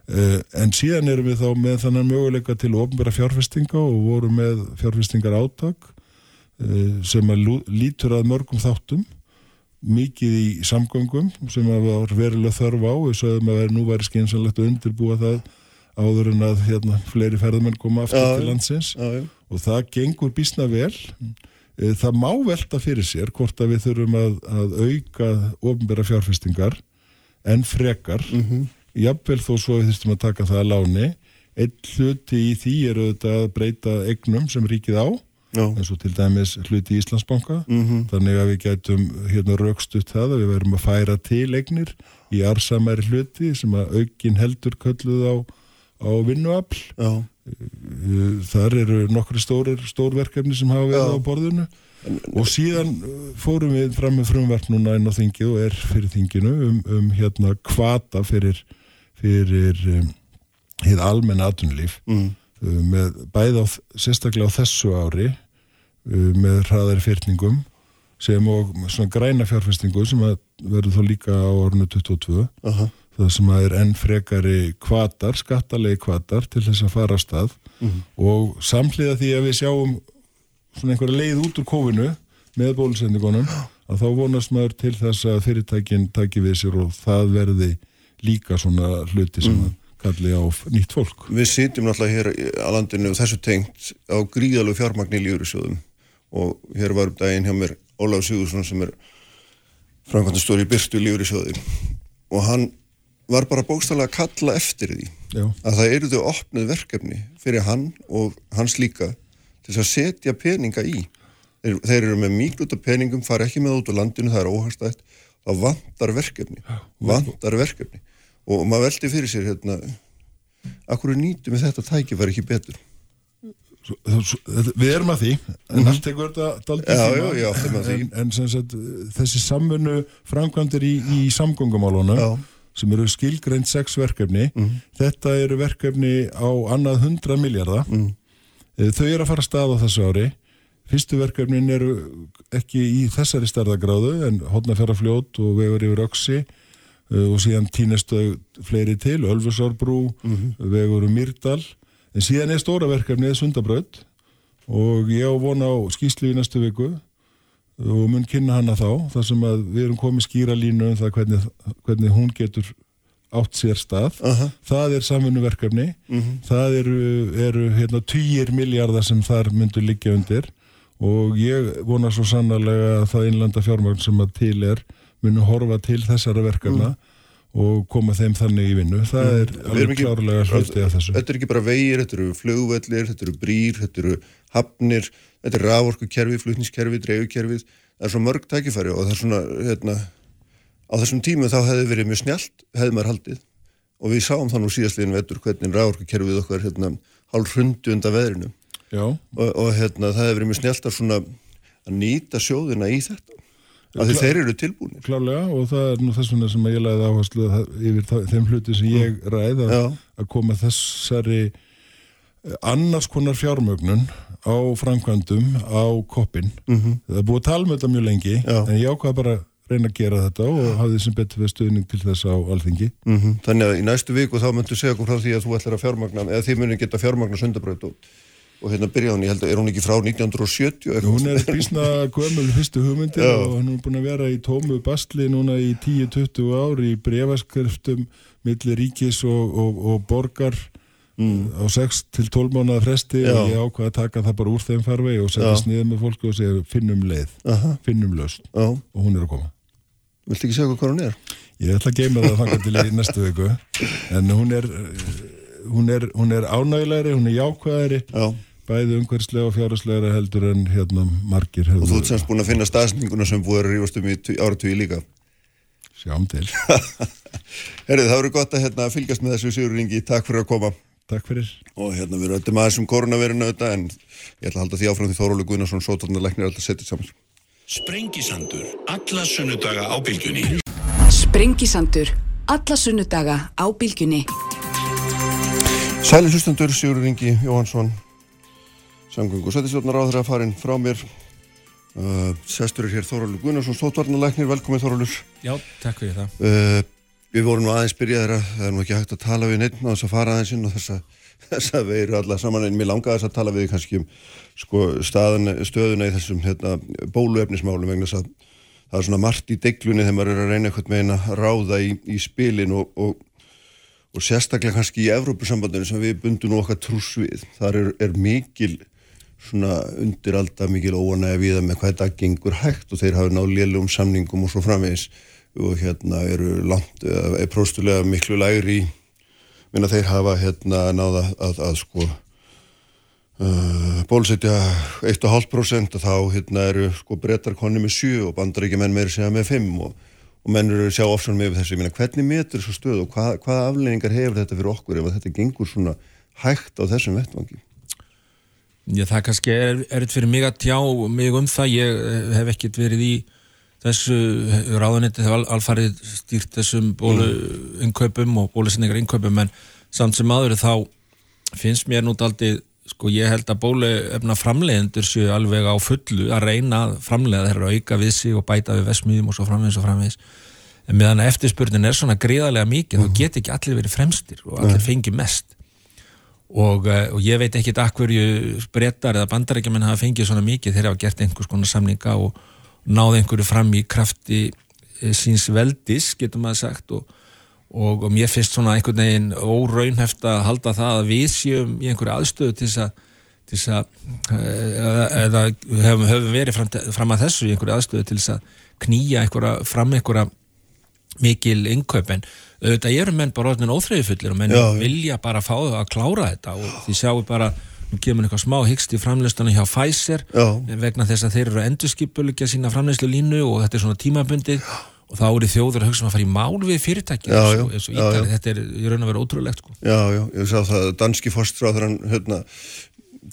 Uh, en síðan erum við þá með þannig möguleika til ofnbæra fjárfestinga og vorum með fjárfestingar átak uh, sem að lítur að mörgum þáttum mikið í samgöngum sem var verulega þörf á. Við sögum að vera nú væri skynsanlegt að undirbúa það áður en að hérna, fleiri ferðamenn koma aftur Já, til landsins. Já, og það gengur bísna vel. Eh, það má velta fyrir sér hvort að við þurfum að, að auka ofnbæra fjárfestingar en frekar. Mhm. jafnvel þó svo við þurfum að taka það að láni. Einn hluti í því er auðvitað að breyta egnum sem ríkið á. Eins og til dæmis hluti í Íslandsbanka -hmm. þannig að við gætum hérna raukstutt það að við verum að færa til eignir í arsamæri hluti sem að aukin heldur kölluð á, á vinnuafl þar eru nokkru stórir stórverkefni sem hafa verið Já. á borðinu og síðan fórum við fram með frumverk núna inn á þingið og er fyrir þinginu um, um hérna kvata fyrir fyrir um, hér almenn atunlíf mm. Uh, með bæði á, sérstaklega á þessu ári uh, með hraðari fyrningum sem og svona græna fjárfestingu sem verður þó líka á orðinu 22 aha, það sem að er enn frekari kvatar, skattalegi kvatar til þess að fara á stað. Og samhliða því að við sjáum svona einhverja leið út úr kófinu með bólusendingunum að þá vonast maður til þess að fyrirtækin taki við sér og það verði líka svona hluti sem að kalli á nýtt fólk. Við sitjum náttúrulega hér í- á landinu og þessu tengt á gríðalegu fjármagni í lífurisjóðum og hér var um daginn hjá mér Ólaf Sigursson sem er framkvæmdastóri í Byrtu lífurisjóði og hann var bara bókstæðlega að kalla eftir því Já, að það eru þau opnuð verkefni fyrir hann og hans líka til þess að setja peninga í. Þeir, þeir eru með mikluta peningum fara ekki með út á landinu, það er óhagstætt. Það vantar verkefni. Vantar verkefni og maður veldi fyrir sér hérna akkur nýtum við þetta tækifæri ekki betur? Við erum að því en allt tekur þetta en, þessi samfunnu framkvæmdir í, í samgöngumálunum Já. sem eru skilgreint sex verkefni þetta eru verkefni á annað hundra miljardar mm. þau eru að fara að stað á þessu ári. Fyrstu verkefnin eru ekki í þessari stærðagráðu en hotnafjara og vegur yfir öksi og síðan tínastu fleiri til, Ölfusárbrú vegur um Myrdal en síðan er stóra verkefnið Sundabraut. Og ég á von á skýslu í næstu viku. Og mun kynna hana þá þar sem að við erum komið skýra línu um það hvernig, hvernig hún getur átt sér stað. Aha. það er samfunnuverkefni það eru, eru hérna, týjir miljardar sem þar myndur liggja undir. Og ég vona svo sannarlega að það innlanda fjármagn sem að til er munu horfa til þessara verkefna og koma þeim þannig í vinnu. Það er Við erum alveg ekki- klárlega hluti af þessu. Þetta er ekki bara vegir, þetta eru flugvellir, þetta eru brýr, þetta eru hafnir, þetta er raforkukerfi, flutningskerfi, dreifukerfið, það er svo mörg tækifæri og það er svona, hérna, á þessum tímu þá hefði verið mjög snjált, hefði maður haldið. Og við sáum það nú síðastliðin vetur hvernig raforkukerfið okkar, hérna, hálf hrundu undan veðrinu. Já, og, og hérna, það hefði verið mjög snjált að svona að nýta sjóðina í þetta, Kla- þeir eru tilbúinir. klárlega og það er nú þess vegna sem að ég lagði áherslu að yfir þeim hluti sem ég ræð að, Já. að koma þessari eh, annars konar fjármögnun á framkvæmdum á koppin. -hmm. Það er búið að tala með þetta mjög lengi. Já. en ég ákvað bara að reyna að gera þetta og hafði sem betur við stuðning til þess á alþingi. Mm Þannig að í næstu viku þá myndu segja okkur frá því að þú ætlar að fjármagna, eða þið munið geta fjármagna sundabraut og, og hérna byrja hún, ég held að er hún ekki frá 1970 eitthvað? Hún er bísna gömul fyrstu hugmyndir Já. og hún er búin að vera í tómu bastli núna í 10-20 ár í brefaskriftum milli ríkis og, og, og borgar á 6 til 12 mánuða fresti Mm. Já. og ég ákvað að taka það bara úr þeim farvegi og setja sniðið með fólku og segja finnum leið, Aha, finnum laust já, og hún er að koma. viltu ekki segja hvað hún er? Ég ætla að geima það þangað til í næstu viku en hún er hún er, hún er ánægilegri, hún er jákvæðari Já, bæði umhverfislega og fjárhærslega heldur en hérna margir og þú ert semst búin að finna staðsninguna sem búið að rífast um í áratvíi líka. sjáum til. Herrið, það verður gott að hérna, fylgjast með þessu Sigur Ringi, takk fyrir að koma Takk fyrir. og hérna við rættum aðeins um koronavirinu þetta en ég ætla að halda því áfram því Þórólu Guðnarsson, sótarnar læknir alltaf setið saman. Sprengisandur, alla sunnudaga á bylgjunni. Sprengisandur. Alla sunnudaga á bylgjunni. Sæli hlustendur, Sigur Ringi Jóhansson samgöngu og setjastjórnar á þeirra farin frá mér. Uh, Sestur er hér Þórólu Guðnarsson stóttvarnalæknir, velkomin Þórólur Já, takk fyrir það. uh, Við vorum nú aðeins byrjaðir að það er nú ekki hægt að tala við neitt á þess að fara aðeins inn og þess að þess að við erum alla saman en mér langaði þess að tala við kannski um sko, staðan, stöðuna í þessum hérna, bóluefnismálum vegna þess að það er svona margt í deglunni þegar maður er að reyna eitthvað með að ráða í, í spilin og, og og sérstaklega kannski í Evrópusambandinu sem við bundum okkar trús við. Þar er, er mikil svona undiralda mikil óanægja við það með hvað þetta gengur hægt og þeir hafa náð lélum samningum og svo framvegis. Og hérna eru langt, er próstulega miklu lægri. Minna þeir hafa hérna náða að, að, að sko uh, bólusetja 1,5% þá hérna eru sko brettar konni með 7 og bandaríkjumenn meiri segja með 5 og, og menn eru sjá ofsan með þessu, ég meina hvernig metur þessu stöð og hvað, hvaða afleiningar hefur þetta fyrir okkur ef þetta gengur svona hægt á þessum vettvangi? Já, það kannski er erfitt fyrir mig að tjá mig um það, ég eh, hef ekkert verið í þessu ráðanetti þegar alfarið stýrt þessum bóluinkaupum og bólusinningar inkaupum en samt sem aður þá finnst mér nút aldrei sko ég held að bóluefna framleiðendur séu alveg á fullu að reyna framleiða þeirra auka við sig og bæta við vesmiðum og svo framvegis og framvegis. En meðan eftirspurnin er svona gríðarlega mikið mm. þá get ekki allir verið fremstir og allir fengi mest og, eh, og ég veit ekki að hverju brettar eða bandarækjumenn hafa fengið svona mikið. Þegar hafa gert einhvers konar samninga og náði einhverju fram í krafti eh, síns veldis, getur maður sagt. Og, og, og mér finnst svona einhvern veginn óraunheft að halda það að við séum í einhverju aðstöðu til þess að þess að eh, eða höfum, höfum verið fram, fram að þessu í einhverju aðstöðu til þess að knýja einhverja, fram einhverja mikil innkaup en auðvitað eru menn bara orðin óþreyfullir og menn já, vilja bara fá þau að klára þetta og því sjáum bara nú kemur eitthvað smá hyggst í framleystunum hjá Pfizer já. vegna þess að þeir eru að endurskipulegja sína framleyslu línu og þetta er svona tímabundið og þá eru þjóður að hugsa um að fara í mál við og Ítali, þetta er í raun að vera ótrúlegt sko. Já, já, ég sá það danski fórstráður hann hérna,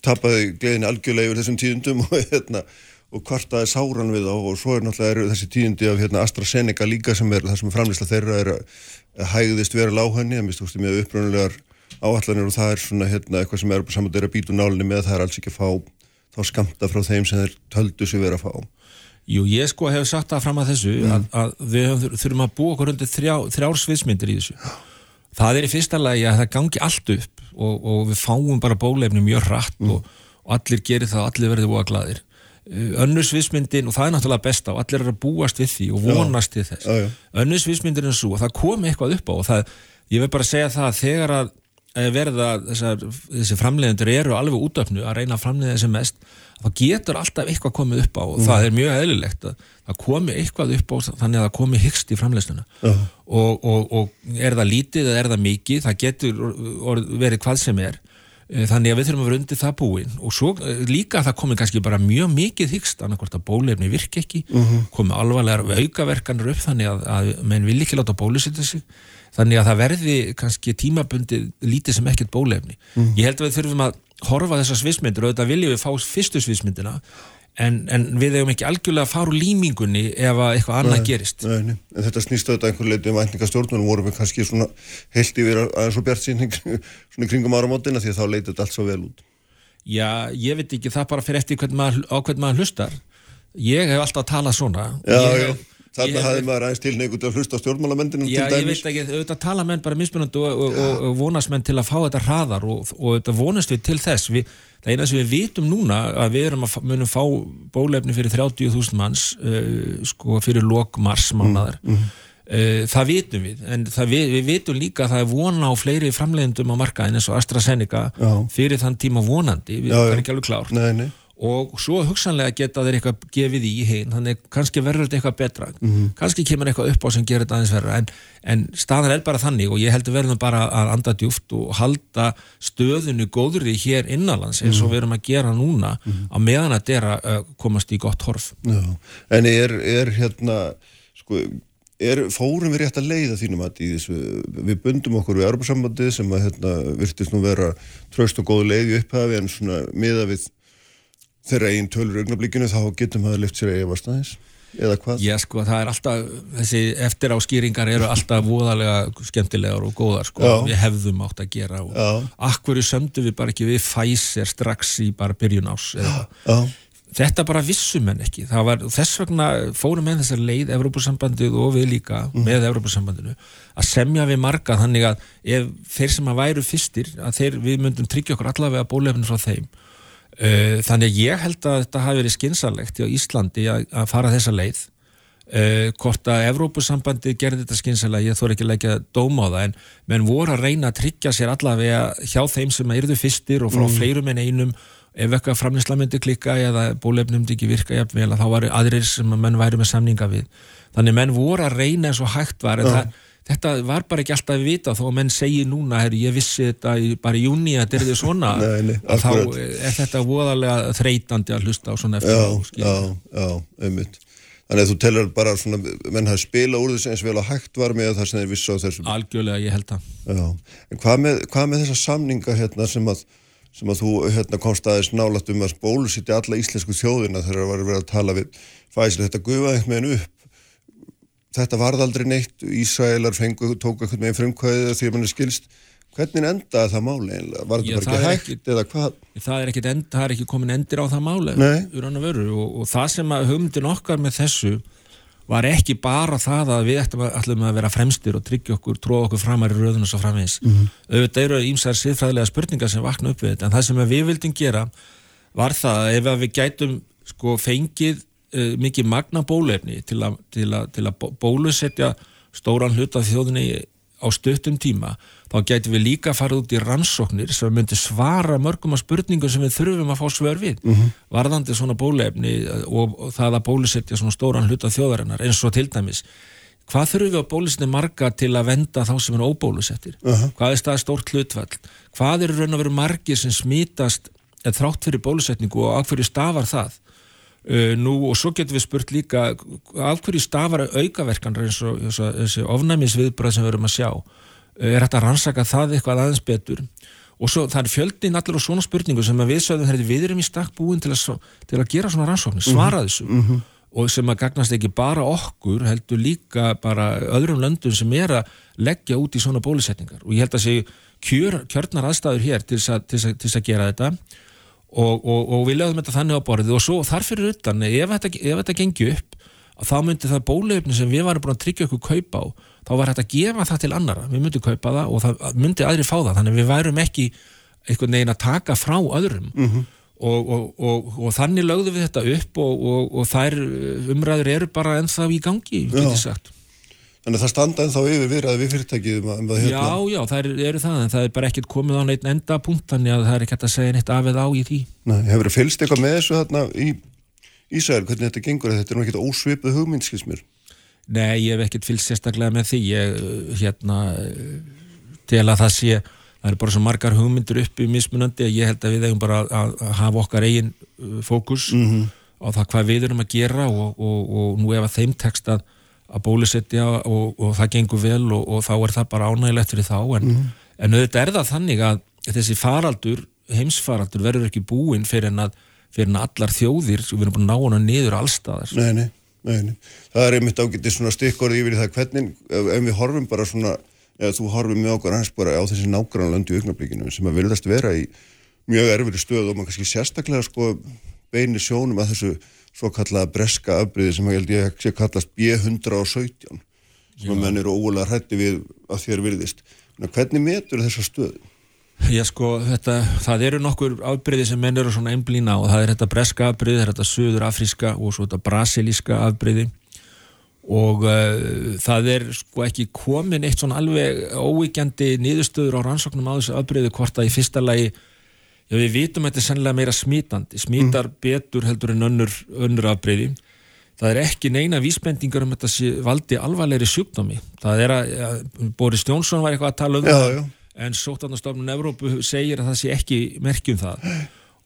tapaði gleðin algjörlega yfir þessum tíundum og hérna og kvartaði sáran við þá og svo er náttúrulega þessi tíundi af hérna, AstraZeneca líka sem er það sem er framlýsla þeirra er að hægðist vera lághenni, það minnst með uppröðulegar áallanir og það er svona hérna, eitthvað sem er saman þeirra bítu nálinni með það er alls ekki að fá þá skamta frá þeim sem þeir töldu sig vera að fá Jú, ég sko hef sagt það fram að þessu mm. að, að við þurfum að búa okkur undir þrjá, þrjár sviðsmyndir í þessu það er í fyrsta lagi að það gangi allt upp og, og við fáum bara bólefni mjög rætt mm. og, og allir gerir það og allir verður búa gladir Eh, önnusvísmyndin og það er náttúrulega besta og allir er að búast við því og vonast til þess önnusvísmyndin er svo og það komi eitthvað upp á og það, ég vil bara segja það að þegar að verða þessar, þessi framleiðendur eru alveg útöfnu að reyna að framleiða þessi mest þá getur alltaf eitthvað komið upp á og mm. það er mjög eðlilegt að það komi eitthvað upp á þannig að það komi hyggst í framleiðsluna uh. og, og, og er það lítið eða er það mikið það getur verið hvað sem er Eh, þannig að við þurfum að vera undir það búin og svo eh, líka það komið kannski bara mjög mikið hyggst annarkvært að bólefni virk ekki uh mhm. -huh. komið alvarlegar aukaverkanur upp þannig að, að menn vil ekki láta bólusetja sig þannig að það verði kannski tímabundi lítið sem ekkert bólefni uh mhm. -huh. ég held að við þurfum að horfa þessar svismyndir og þetta viljum við fá fyrstu svismyndina en, en við hefum ekki algjörlega að fara úr límingunni ef eitthvað annað nei, gerist. nei, nei. En þetta snýst auðvitað einhver leiti um ætningastjórnum vorum við kannski svona heilt yfir aðeins og bjart sín svona kringum ára mótina því að þá leiti þetta allt svo vel út. Já, ég veit ekki, það bara fyrir eftir hvern maður, á hvern maður hlustar. Ég hef alltaf talað svona. Já, ég, já Þarna hafði maður aðeins tilneigut að hlusta stjórnmálamendinum til dæmis. Já, ég veit ekki, auðvitað tala menn bara mismunandi og, og, og, og vonast menn til að fá þetta hraðar og auðvitað vonast við til þess. Við, það eina sem við vitum núna að við erum að munum fá bólefni fyrir 30.000 manns uh, sko fyrir lok mars mánadar. Mm, mm. uh, það vitum við, en við, við vitum líka að það er vona á fleiri framleiðendum á markaðin eins og AstraZeneca já. fyrir þann tíma vonandi, við erum ekki alveg klár. Nei, nei og svo hugsanlega geta þeir eitthvað gefið í heim, þannig kannski verður þetta eitthvað betra mm -hmm. kannski kemur eitthvað upp á sem gerir þetta aðeins verður en, en staðan er bara þannig og ég heldur verðum bara að anda djúft og halda stöðinu góðri hér innanlands eins og mhm. við erum að gera núna mm -hmm. á meðan að er að komast í gott horf Já. En er, er hérna sko Er, fórum við rétt að leiða þínum að í þessu, við bundum okkur við Europasambandið sem að hérna, virtist nú vera tröst og góð leiði upphafi en svona miða við þeirra einn tölur augnablíkinu þá getur maður lift sér eða varstæðis eða hvað? Já sko það er alltaf þessi eftir áskýringar eru alltaf voðalega skemmtilegar og góðar sko Já. við hefðum átt að gera og akkur sömdu við bara ekki við Pfizer strax í bara byrjun ás þetta bara vissum en ekki var, þess vegna fórum með þessar leið Evrópussambandið og við líka mm. með Evrópussambandinu að semja við marga þannig að ef þeir sem að væru fyrstir að þeir, við myndum tryggja okkur allavega bólefnin frá þeim þannig að ég held að þetta hafi verið skynsalegt í Íslandi að, að fara þessa leið uh, hvort að Evrópusambandi gerði þetta skynsalega, ég þór ekki að leggja dóma á það en menn voru að reyna að tryggja sér allavega hjá þeim sem eruðu fyrstir og frá mm. fleirum en einum ef eitthvað framlýsla myndi klikka eða bólefnum myndi ekki virka jafnvel að þá varu aðrir sem menn væri með samninga við þannig menn voru að reyna eins og hægt var en ja. það þetta var bara ekki alltaf að vita þó að menn segi núna, herri, ég vissi þetta í, bara í júni að þetta er svona. Nei, nei, að þá er þetta voðalega þreytandi að hlusta á svona eftir já, já, já, einmitt. Þannig að þú telur bara svona menn hafi spila úr þessu eins vel að hægt var með það sem þeir vissu á þessu algjörlega ég held að já. en hvað með, hvað með þessa samninga hérna sem að sem að þú hérna komst aðeins nálægt um að bólusittja alla íslensku þjóðina þegar það var verið að tala við Pfizer, þetta gufaði einhvern veginn upp þetta varð aldrei neitt Ísraelar fengu, tóku einhvern veginn frumkvæðið því að mann er skilst hvernig endaði það máli einlega? Var þetta bara ekki hægt eða hvað? það er, ekkit end, það er ekki komin endir á það máli Nei. í raun og og, það sem að hugmyndin okkar með þessu var ekki bara það að við ættum að, ætlum að vera fremstir og tryggja okkur, tróða okkur framar í röðun og svo framvegis. Mhm. Auðvitað eru ímsar siðfræðilega spurningar sem vakna upp við þetta en það sem við vildum gera var það að ef að við gætum sko fengið uh, mikið magna bólefni til að, til að, til að bó- bólusetja stóran hluta þjóðinni á stuttum tíma þá gætum við líka farið út í rannsóknir sem myndi svara mörgum af spurningum sem við þurfum að fá svör við varðandi svona bólefni og, það að bólusetja svona stóran hluta þjóðarinnar eins og til dæmis hvað þurfum við að bólusetja marga til að venda þá sem er óbólusettir? Hvað er stað stórt hlutfall? Hvað eru raun og veru margir sem smítast eða þrátt fyrir bólusetningu og af hverju stafar það? Uh, nú og svo getum við spurt líka af hverju stafar aukaverkanir eins og þessi ofnæmisviðbröð sem við erum að sjá? Uh, er þetta að rannsaka það eitthvað aðeins betur? Og svo það er fjöldin allir og svona spurningu sem við sögðum herri, við erum í stakk búin til að, til að gera svona rannsóknir, svara þessu. og sem að gagnast ekki bara okkur heldur líka bara öðrum löndum sem er að leggja út í svona bólusetningar. Og ég held að sé kjör, kjörnar aðstæður hér til þess að, að, að gera þetta og, og, og við lögum þetta þannig á borðið og svo þarfir utan, ef þetta, ef þetta gengi upp þá myndi það bólefni sem við varum búin að tryggja okkur kaupa á þá var hægt að gefa það til annara, við myndum kaupa það og það myndi aðri fá það, þannig að við værum ekki einhvern veginn að taka frá öðrum. Og, og, og, og þannig lögðum við þetta upp og, og þær umræður eru bara ennþá í gangi, getur Já. sagt Þannig að það standa ennþá yfir viðraði við fyrirtækið um að, um að hérna, Já, já, það eru það, en það er bara ekkert komið á neitt endapunkt, þannig að það er ekki hægt að segja neitt af eða á í því. Nei, hefur það fylgst eitthvað með þessu þarna í Ísrael, hvernig þetta gengur, þetta er nú ekkert ósvipuð hugmynd, skils mér. Nei, ég hef ekkert fylgst sérstaklega með því, ég, hérna, til að það sé, það eru bara svo margar hugmyndir uppi mismunandi að ég held að við eigum bara að, að hafa okkar eigin uh, fókus á það hvað við erum að gera og, og, og nú ef að þeim tekst að, að bólusetja og, og það gengur vel og, og þá er það bara ánægilegt fyrir þá en, en auðvitað er það þannig að þessi faraldur, heimsfaraldur verður ekki búinn fyrir en að fyrir en allar þjóðir, við erum búin að ná hana niður allstaðar. Nei, nei, nei, nei. Það er einmitt ágætið svona stikkorði yfir það hvernig, ef, við horfum bara svona, eða þú horfum með okkur hans bara á þessi nágrannlönd í augnablikinu sem að virðast vera í mjög erfiri stöð og maður kannski sérstaklega sko beini sjónum að þessu svo kallaða breska afbreyði sem held ég sé kallast B117 sem menn eru ógulega hrætti við að þér virðist. Hvernig metur þessa stöðu? Já sko, þetta, það eru nokkur afbreyði sem menn eru svona einblína og það er þetta breska afbreyði, það er þetta söður afríska og svo þetta brasilíska afbreyði og uh, það er sko ekki komin eitt svona alveg óvíkjandi niðurstöður á rannsóknum á þessu afbreyði hvort að í fyrsta lagi já við vitum að þetta er sennilega meira smítandi smítar betur heldur en önnur, önnur afbreyði það er ekki neina vísbendingar um þetta sé valdi alvarlegri sjúkdómi. Það er að, að Boris Jónsson var eitthvað að tala um Já, það já. en sótarnastofnun Evrópu segir að það sé ekki merkjum það.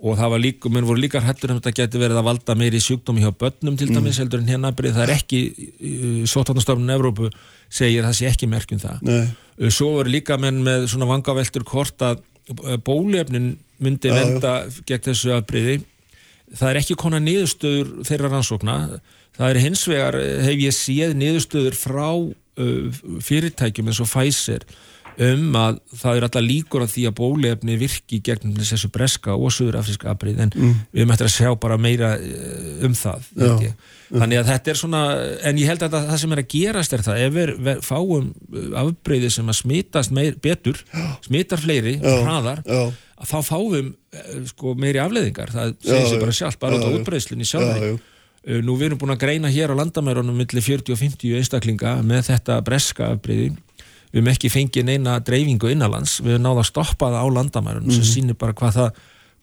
Og það var líka, menn voru líka hættur um þetta geti verið að valda meiri sjúkdómi hjá börnum til dæmis heldur en hérna það er ekki, sótarnastofnun Evrópu segir að það sé ekki merkjum það. Nei. Uh, svo voru líka menn með svona vangaveltur hvort að uh, bólefnin myndi venda gegn þessu afbreyði það er ekki konar niðurstöður þeirra rannsókna. Það er hins vegar, eh, hef ég séð niðurstöður frá uh, fyrirtækjum eins og Pfizer um að það er alltaf líkur að því að bólefni virki gegn þessu breska og söðurafriska afbreyð en við erum eftir að sjá bara meira eh, um það Já. þannig að þetta er svona en ég held að það, sem er að gerast er það ef við fáum afbreyði sem að smitast meir, betur smitar fleiri, hraðar Já, að þá fáum eh, sko, meiri afleðingar, það segir sér bara sjálf bara á sjálfri. Já. Uh, Nú við erum búin að greina hér á landamærunum millir 40 og 50 einstaklinga með þetta breska afbreyði við hefum ekki fengið neina dreifingu innanlands. Við hefum náða að stoppa það á landamærunum sem sýnir bara hvað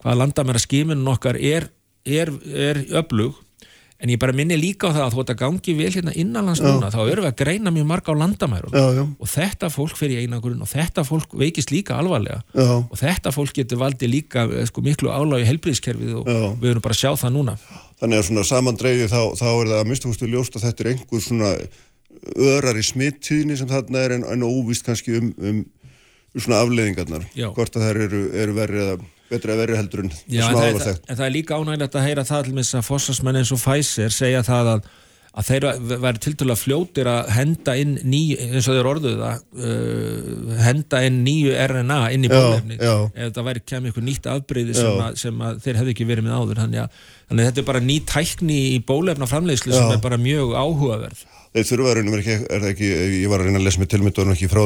hvað landamæra skimunum okkar er, er, er öflug en ég bara minni líka á það að þú ert að gangi vel hérna innanlands núna, þá erum við að greina mjög marga á landamærum og þetta fólk fyrir í einangurinn og þetta fólk veikist líka alvarlega Já. og þetta fólk getur valdið líka eh, sko, miklu álági helbriðskerfið og Já. við erum bara að sjá það núna Þannig að svona samandreiði þá, þá er það að minnstu fórstu ljóst að þetta er einhver svona örari smittíðni sem þarna er en, en óvíst kannski um, um, um svona afleiðingarnar. Já. Hvort að þær eru, eru verri eða betri að verri heldur en Já, en það, þekkt. en það er líka ánægilegt að heyra það til að fossasmenn eins og Pfizer segja það að, að þeir væri tiltölulega fljótir að henda inn ný, eins og þeir orðuðu það uh, henda inn nýju RNA inn í bólefni ef það væri kemur ykkur nýtt afbreyði sem, að, sem að þeir hefðu ekki verið með áður. Þannig að, þannig að þetta er bara ný tækni í bólefna framleiðslu sem er bara mjög áhugaverð. Þeir þurfa raunum ekki, er það ekki, ég var að reyna að lesa með tilmynduðan ekki frá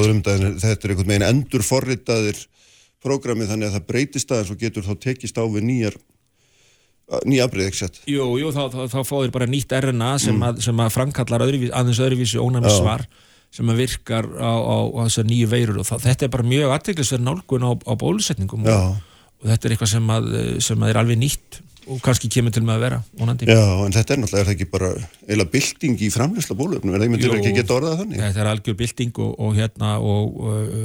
þér um það, en þetta er einhvern veginn endur forritaðir prógrami þannig að það breytist aðeins og getur þá tekist á við nýjar, nýja afbreyð, ekki sett. Jú, jú, þá, þá, þá fá þeir bara nýtt RNA sem, Mm. að, sem að framkallar öðruvís, aðeins öðruvísi ónæmi svar sem að virkar á, á, á þessar nýju veirur og það, þetta er bara mjög aðteglisverð nálgun á, á bólusetningum Já. Og, þetta er eitthvað sem, að, sem að er alveg nýtt og kannski kemur til með að vera vonandi. Já, en þetta er náttúrulega, er það ekki bara eila bylting í framleysla bólöfnum, er það myndir Jú. ekki geta orðað þannig? Þetta er algjör bylting og, og hérna og,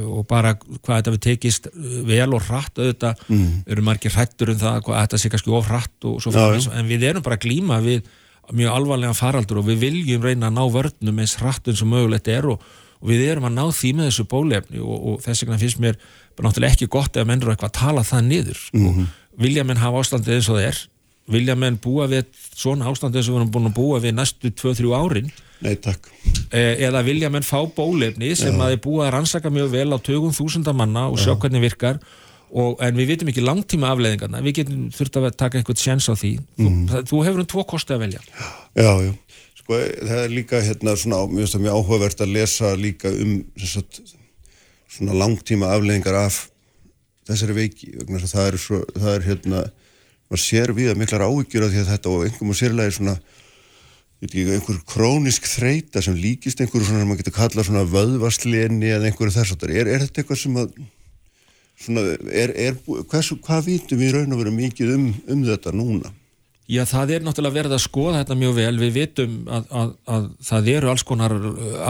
og, bara hvað þetta við tekist vel og hratt auðvitað mm. eru margir hrættur um það hvað þetta sé kannski of hratt og svo framvegis en við erum bara að glíma við mjög alvarlega faraldur og við viljum reyna að ná vörnum eins hratt eins og mögulegt er og, og við erum að ná því með þessu bólefni og, og þess vegna finnst mér náttúrulega ekki gott ef menn eru eitthvað að tala það niður sko. vilja menn hafa ástandið eins og það er? Vilja menn búa við svona ástandið og við erum búin að búa við næstu 2-3 árin? Nei, takk. Eh, eða vilja menn fá bólefni sem að er búið að rannsaka mjög vel á tögum þúsunda manna og sjá hvernig virkar. Og, en við vitum ekki langtíma afleðingarna við getum þurft að taka eitthvað sjens á því. Þú, það, þú hefur um tvo kosti að velja. Já, já. Sko, það er líka hérna svona, mjög áhugavert að lesa líka um sem sagt, svona langtíma afleðingar af þessari veiki, vegna þess að það er svo, það er hérna, maður sér við að miklar áhyggjur af því að þetta og einhverjum og sérlega er svona, einhver krónisk þreita sem líkist einhverju svona sem maður getur kallað svona vöðvasleni eða einhverju þess að er, er þetta eitthvað sem að svona, er, er, hversu, hvað vitum við raun og veru mikið um, um þetta núna? Já, það er náttúrulega verið að skoða þetta mjög vel. Við vitum að, að, að það eru alls konar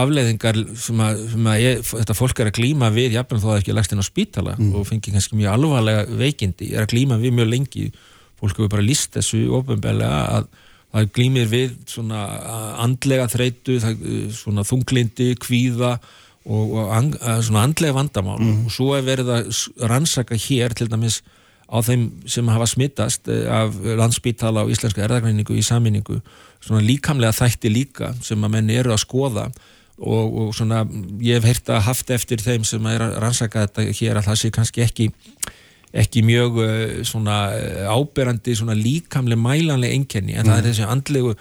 afleiðingar sem að, sem að ég, þetta fólk er að glíma við jafnveg þó að það ekki lagst inn á spítala og fengi kannski mjög alvarlega veikindi. Er að glíma við mjög lengi. Fólk hefur bara líst þessu ofinbeglega að það glímir við svona andlega þreytu, það, svona þunglindi, kvíða og, og svona andlega vandamál. Og svo er verið að rannsaka hér til dæmis á þeim sem hafa smittast eh, af landspítala og íslenska erðagreiningu í saminningu, svona líkamlega þætti líka sem að menn eru að skoða og, og svona ég hef heyrt að haft eftir þeim sem er að rannsaka þetta hér að það sé kannski ekki ekki mjög eh, svona eh, áberandi svona líkamlega mælanlega einkenni en það er þessi andlegu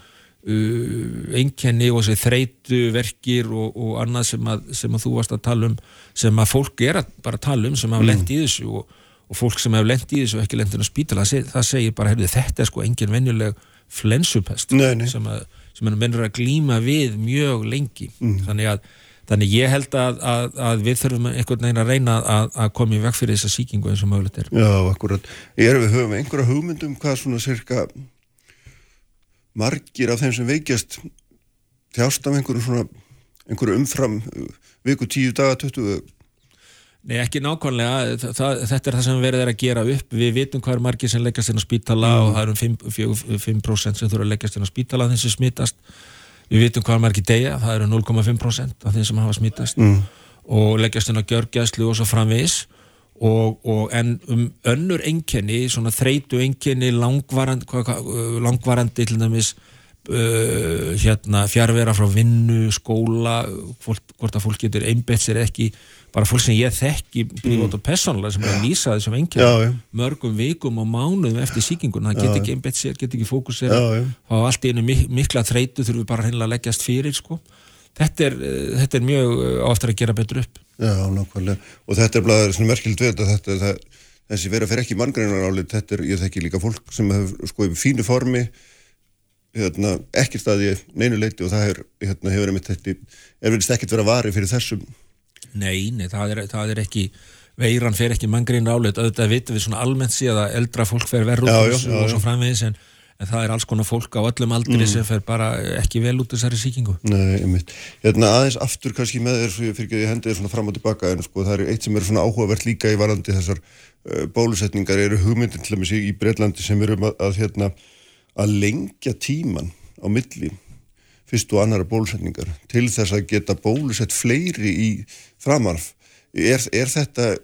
uh, einkenni og þessi þreytu verkir og, og annað sem að, sem að þú varst að tala um sem að fólk er að bara tala um sem hafa lent í þessu og, og fólk sem hefur lent í þessu og ekki lent inn á spítala það, seg, það segir bara, heyrðu, þetta er sko engin venjuleg flensupest sem að, sem að mennur að glíma við mjög lengi þannig að Þannig ég held að, að, að við þurfum einhvern veginn að reyna að, að koma í veg fyrir þessa sýkingu eins og mögulegt er. Já, akkurat. Ég er við höfum einhverja hugmyndum hvað svona cirka margir af þeim sem veikjast þjást af einhverju svona einhverju umfram uh, viku tíu daga, 20 Nei, ekki nákvæmlega, það, það, þetta er það sem verið er að gera upp, við vitum hvað er margir sem leggjast inn á spítala og það eru um 5%, 4 5% sem þurfa að leggjast inn á spítala þeim sem smittast, við vitum hvað er margir deyja, það eru 0,5% af þeim sem hafa smittast mm. og leggjast inn á gjörgjæslu og svo framvegis. Og, og en um önnur einkenni, svona þreytu einkenni langvarandi, uh, langvarandi til dæmis uh, hérna fjárvera frá vinnu, skóla fólk, hvort að fólk getur einbett sér ekki bara fólk sem ég þekki prívat og personlega sem er að lýsa þessum já. mörgum vikum og mánuðum eftir síkinguna það get ekki einbett sér, get ekki Já, já. og allt einu mik mikla þreytu þurfum við bara hreinlega að leggjast fyrir sko. þetta, er, eh, þetta er mjög oftar að gera betur upp Já, nákvæmlega. Og þetta er blæður svona merkild við þetta, þetta, þessi vera fyrir ekki manngreinar álit, þetta er, ég þekki líka fólk sem hefur sko í fínu formi hérna, ekki staði neinu leiti og það er, hérna, hefur einmitt þetta, er verið ekkert vera vari fyrir þessum Nei, nei, það er, það er ekki veiran fer ekki manngrein áleitt auðvitað vitum við svona almennt síðan að eldra fólk fer verður og svo framvegis en, en það er alls konar fólk á öllum aldri Mm. sem fer bara ekki vel út þessari sýkingu Nei, einmitt. Hérna aðeins aftur kannski með þér, fyrir að ég hendi þér svona fram og tilbaka, en sko það er eitt sem er svona áhugavert líka í varandi þessar uh, bólusetningar eru hugmyndin til að í Breitlandi sem eru um að, að hérna að lengja tíman á milli fyrstu og annara bólusetningar til þess að geta bólusett fleiri í framarf. Er, er þetta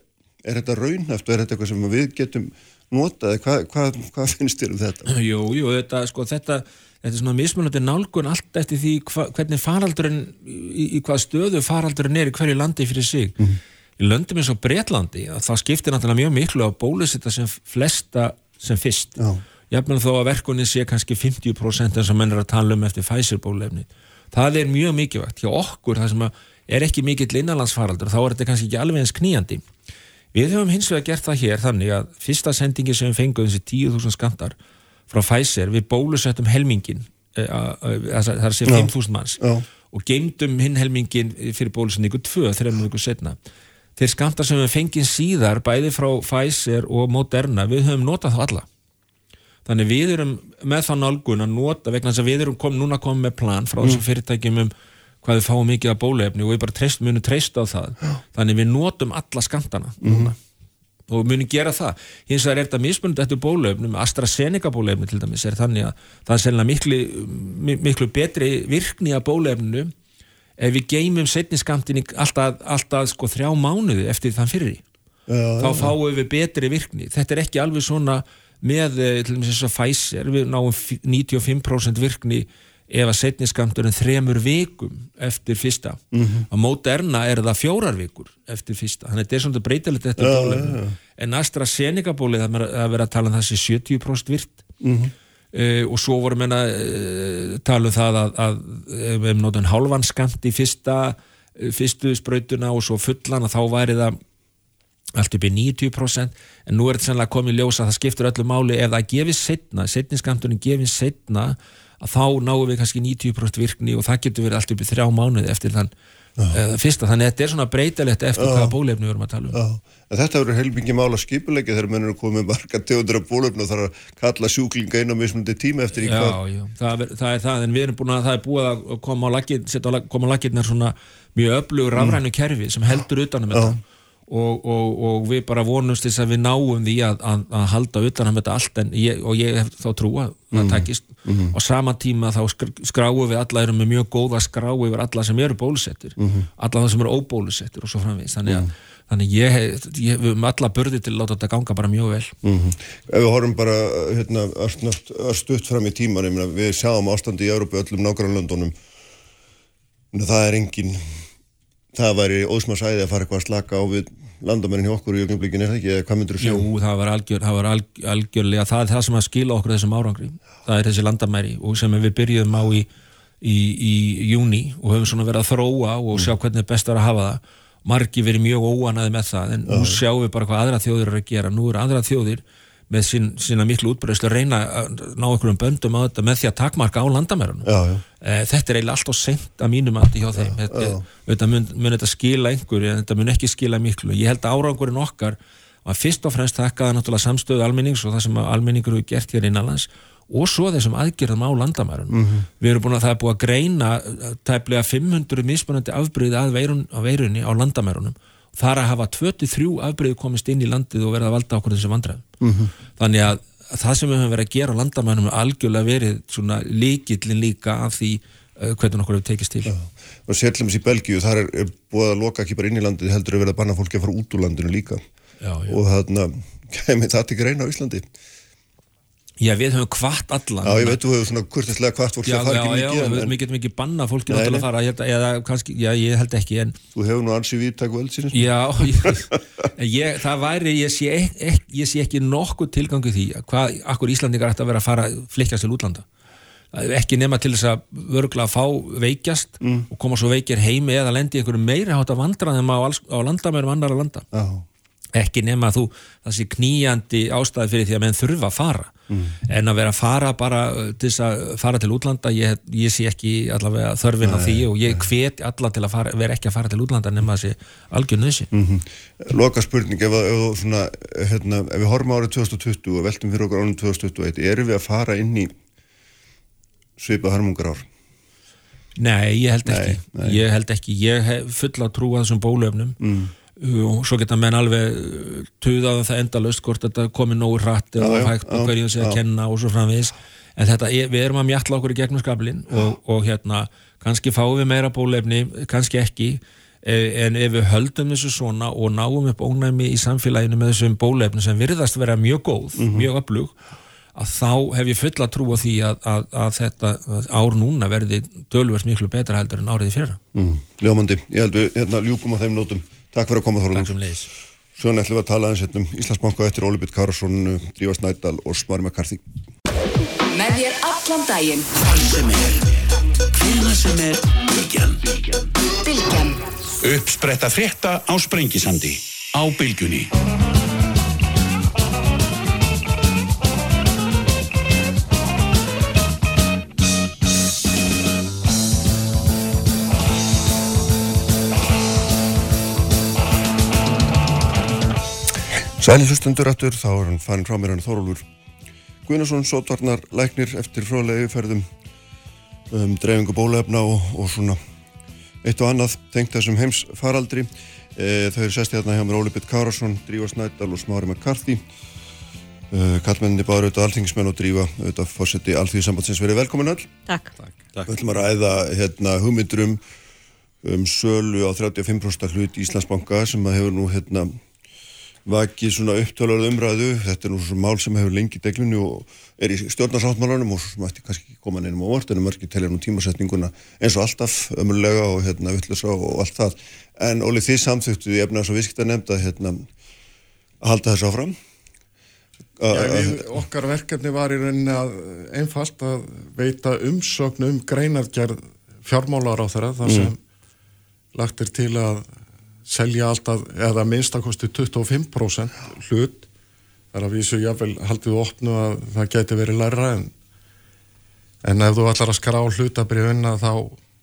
þetta raunhæft og er þetta eitthvað sem við getum notað, hvað hva, hva finnst þér um þetta? Jú, jú, þetta, sko, þetta, þetta er svona mismunandi nálgun allt eftir því hva, hvernig faraldurinn, í, í hvað stöðu faraldurinn er í hverju landi fyrir sig. Í löndum eins og Bretlandi, að það skiptir náttúrulega mjög miklu að bólusetta sem flesta sem fyrst. Já. Jafnvel þó að verkunni sé kannski 50% eins og menn er að tala um eftir Pfizer bólefni. Það er mjög mikilvægt. Hjá okkur, það sem er ekki mikill innanlandsfaraldur, þá er þetta kannski ekki alveg eins knýjandi. Við höfum hins vegar gert það hér þannig að fyrsta sendingi sem við fengum þessi 10.000 skantar frá Pfizer, við bólusettum helmingin, eh, það er segja Já. 5.000 manns Já. og geimdum hinn helmingin fyrir bólusetningu 2, 3 vikur setna. Þeir skamtar sem við fengið síðar, bæði frá Pfizer og Moderna, við höfum notað þá alla. Þannig við erum með þá nálgun að nota vegna þess að við erum kom, núna komið með plan frá þessum fyrirtækjum um hvað við fáum mikið af bólefni og við bara treyst, munum treysta á það. Þannig við notum alla skantana núna og munum gera það. Hins vegar er þetta mismunandi eftir bólefnum, AstraZeneca bólefni til dæmis er þannig að það er sennilega miklu, mi- miklu betri virkni af bólefninu ef við geymum setni skamtinni alltaf, alltaf sko þrjá mánuði eftir þann fyrir þá fáum við betri virkni. Þetta er ekki alveg svona með eh, til dæmis þess að Pfizer við náum f- 95% virkni ef að setni skamturinn þremur vikum eftir fyrsta. Á Moderna er það fjórar vikur eftir fyrsta, þannig að þetta er svona breytilegt eftir Já, bólefni, já, já. en AstraZeneca bólið það er að að tala um þessi 70% virt. Mhm. Uh, og svo vorum við að uh, tala um það að, að við notum hálfan skamt í fyrsta fyrstu sprautuna og svo fullan að þá væri það allt upp í 90% en nú er þetta sannlega komið í ljós að það skiptur öllu máli. Ef það gefið setna, setni skamturinn gefið setna að þá náum við kannski 90% virkni og það getur verið allt upp í þrjá mánuði eftir þann uh, fyrsta, þannig að þetta er svona breytalegt eftir hvaða bólefni við erum að tala um. Já, þetta verður heilmingi mála skipulegja þegar mennur komið marga tegundur af bólöfn og þarf að kalla sjúklinga inn á mismundi tíma eftir í Já, hvað. já, það, ver- það er það en við erum búin að það er búið að koma á lakirnar svona mjög öflugur rafrænu kerfi sem heldur utanum þetta og, og, og við bara vonumst þess að við náum því að, að, að halda utanum þetta allt en ég, og ég hef þá trú að það takist. Á sama tíma þá skr- skráum við alla erum með mjög góða skrá yfir alla sem eru bólusettir. Alla það sem eru óbólusettir og svo framvegis. Þannig að Þannig ég, ég, við höfum alla börði til að láta þetta ganga bara mjög vel. Mm Ef við horfum bara hérna, örstutt fram í tíman, við sjáum ástandi í Európu öllum nágrannlöndunum, það er engin, það væri ósmarsæði að fara eitthvað að slaka á við landamennin hjá okkur í ögnumblikin, er það ekki, eða hvað myndur þú sjá? Jú, það var, algjör, það var alg, algjörlega, það er það sem að skila okkur þessum árangri. Það er þessi landamæri og sem við byrjuðum á í, í, í júni og höfum svona verið að þróa og sjá hvernig er best er að hafa það. Margi verið mjög óanaði með það en nú sjáum við bara hvað aðra þjóðir eru að gera. Nú eru aðra þjóðir með sín, sína miklu útbreyðslu að reyna að ná einhverjum böndum á þetta með því að takmarka á landamærunum. Já, já. Eh, Þetta er eiginlega alltaf seint að mínum að hjá þeim. Þetta, þetta mun, mun þetta skila einhverju þetta mun ekki skila miklu. Ég held að árangurinn okkar að fyrst og fremst þakkaða náttúrulega samstöðu almennings og það sem að almenningur hefur gert hér innanlands og svo þessum aðgerðum á landamærunum. Við erum búin að það er búið að greina eh, tæplega 500 mismunandi afbreyði að veirun, veirunni á landamærunum. Þar að hafa 23 afbreyði komist inn í landið og verða að valda okkur þessi vandræðum. Þannig að það sem við höfum verið að gera á landamærunum er algjörlega verið svona líkillin líka af því uh, hvernig okkur hefur tekist til. Og sérlum í Belgíu, þar er, er búið að loka ekki bara inn í landið, heldur að verða að banna fólki að fara út úr landinu líka. Já, já. Og þarna, kemur það til greina á Íslandi? Já, við höfum kvart allan. Já, ég veit, þú hefur svona kurtislega hvart fólk Já, sem fara já, ekki já, mikið, við en, getum ekki banna fólki náttúrulega að fara, ég held að- eða kannski, já, ég held ekki, en þú hefur nú ansi viðtak veldsins. Já, ég, ég, það væri, ég sé, ek, ég sé ekki nokkuð tilgangu því að hvað, akkur Íslandingar ætti að vera að fara að flikkast til útlanda. Ekki nema til þess að vörgla að fá veikjast og koma svo veikir heimi eða lendi einhverju meiri hátt að vandra þeim á, á landamærum annara landa. Já, ekki nema að þú, það sé knýjandi ástæði fyrir því að menn þurfa að fara. En að vera að fara bara uh, til að fara til útlanda ég, ég sé ekki allavega þörfin á því og ég hvet alla til að fara, vera ekki að fara til útlanda nema að sé algjör nöðsi Loka spurning, ef, að- ef, svona, hérna, ef við horfum árið 2020 og veltum fyrir okkur árið 2021, erum við að fara inn í svipað hörmungar ár? Nei, ég held ekki, Nei, nei. ég held ekki. Ég hef full að trúa þessum bólöfnum mm. Og svo geta menn alveg uh, tuðað það endalaust hvort þetta komi nógu hratt Já, og já, hægt og já, hverjum sé að kenna og svo framvegis en þetta, við erum að mjalla okkur í gegnum skablin og, og hérna, kannski fáum við meira bólefni, kannski ekki eh, en ef við höldum þessu svona og náum upp ónæmi í samfélaginu með þessum bólefni sem virðast vera mjög góð, Mhm. mjög öflug að þá hef ég fulla trú á því að, að, að þetta að ár núna verði tölvers miklu betra heldur en árið í fyrra Mm. Ljómandi, ég held við hérna, ljúkum á þeim nótum. Takk fyrir að koma Takk Þorlundur. sem leiðis Svo ætlum við að tala aðeins hérna um Íslandsbanka eftir Óli Bitt Karasson, Drífa Snædal og Smári McCarthy. Með þér allan daginn Hvar sem er, hvena sem er, Bilgjan. Bilgjan Uppspretta frétta á Sprengisandi. Á Bilgjunni. Sæli hlustundur aftur, þá er hann farin frá mér hann Þorólfur Guðnason, sótvarnar læknir eftir fróðlega yfirferðum um dreifingu bólefna og, og svona eitt og annað tengt þessum heims faraldri. E, þau eru sesti hérna hjá mér Óli Bitt Kárasson, Drífa Snædal og Smári McCarthy. E, Kallmenninni báður auðvitað alþingismenn og Drífa auðvitað fórseti alþýðisambandsins verið velkomin öll. Takk. Við ætlum að ræða hérna, hugmyndur um, um sölu á 35% hlut Íslandsbanka sem að hefur nú hérna, vakið svona upptöluð umræðu. Þetta er nú svona mál sem hefur lengi deglunni og er í stjórnarsáttmálanum og sem ætti kannski ekki koma neinum á vort en mörgir telja nú tímasetninguna eins og alltaf ömurlega og hérna vittlösa og, allt það. En Óli þið samþyktuð í efnaðs og viðskipta nefnda hérna, að halda þess áfram. Já, við, okkar verkefni var í rauninni að einfalt að veita umsögn um greinargerð fjármálar á þeirra þar sem lagt er til að selja alltaf eða minnstakosti 25% hlut þar að vísu jáfnvel haldið opnu að það geti verið læra en, en ef þú ætlar að skrá hlutabrifina þá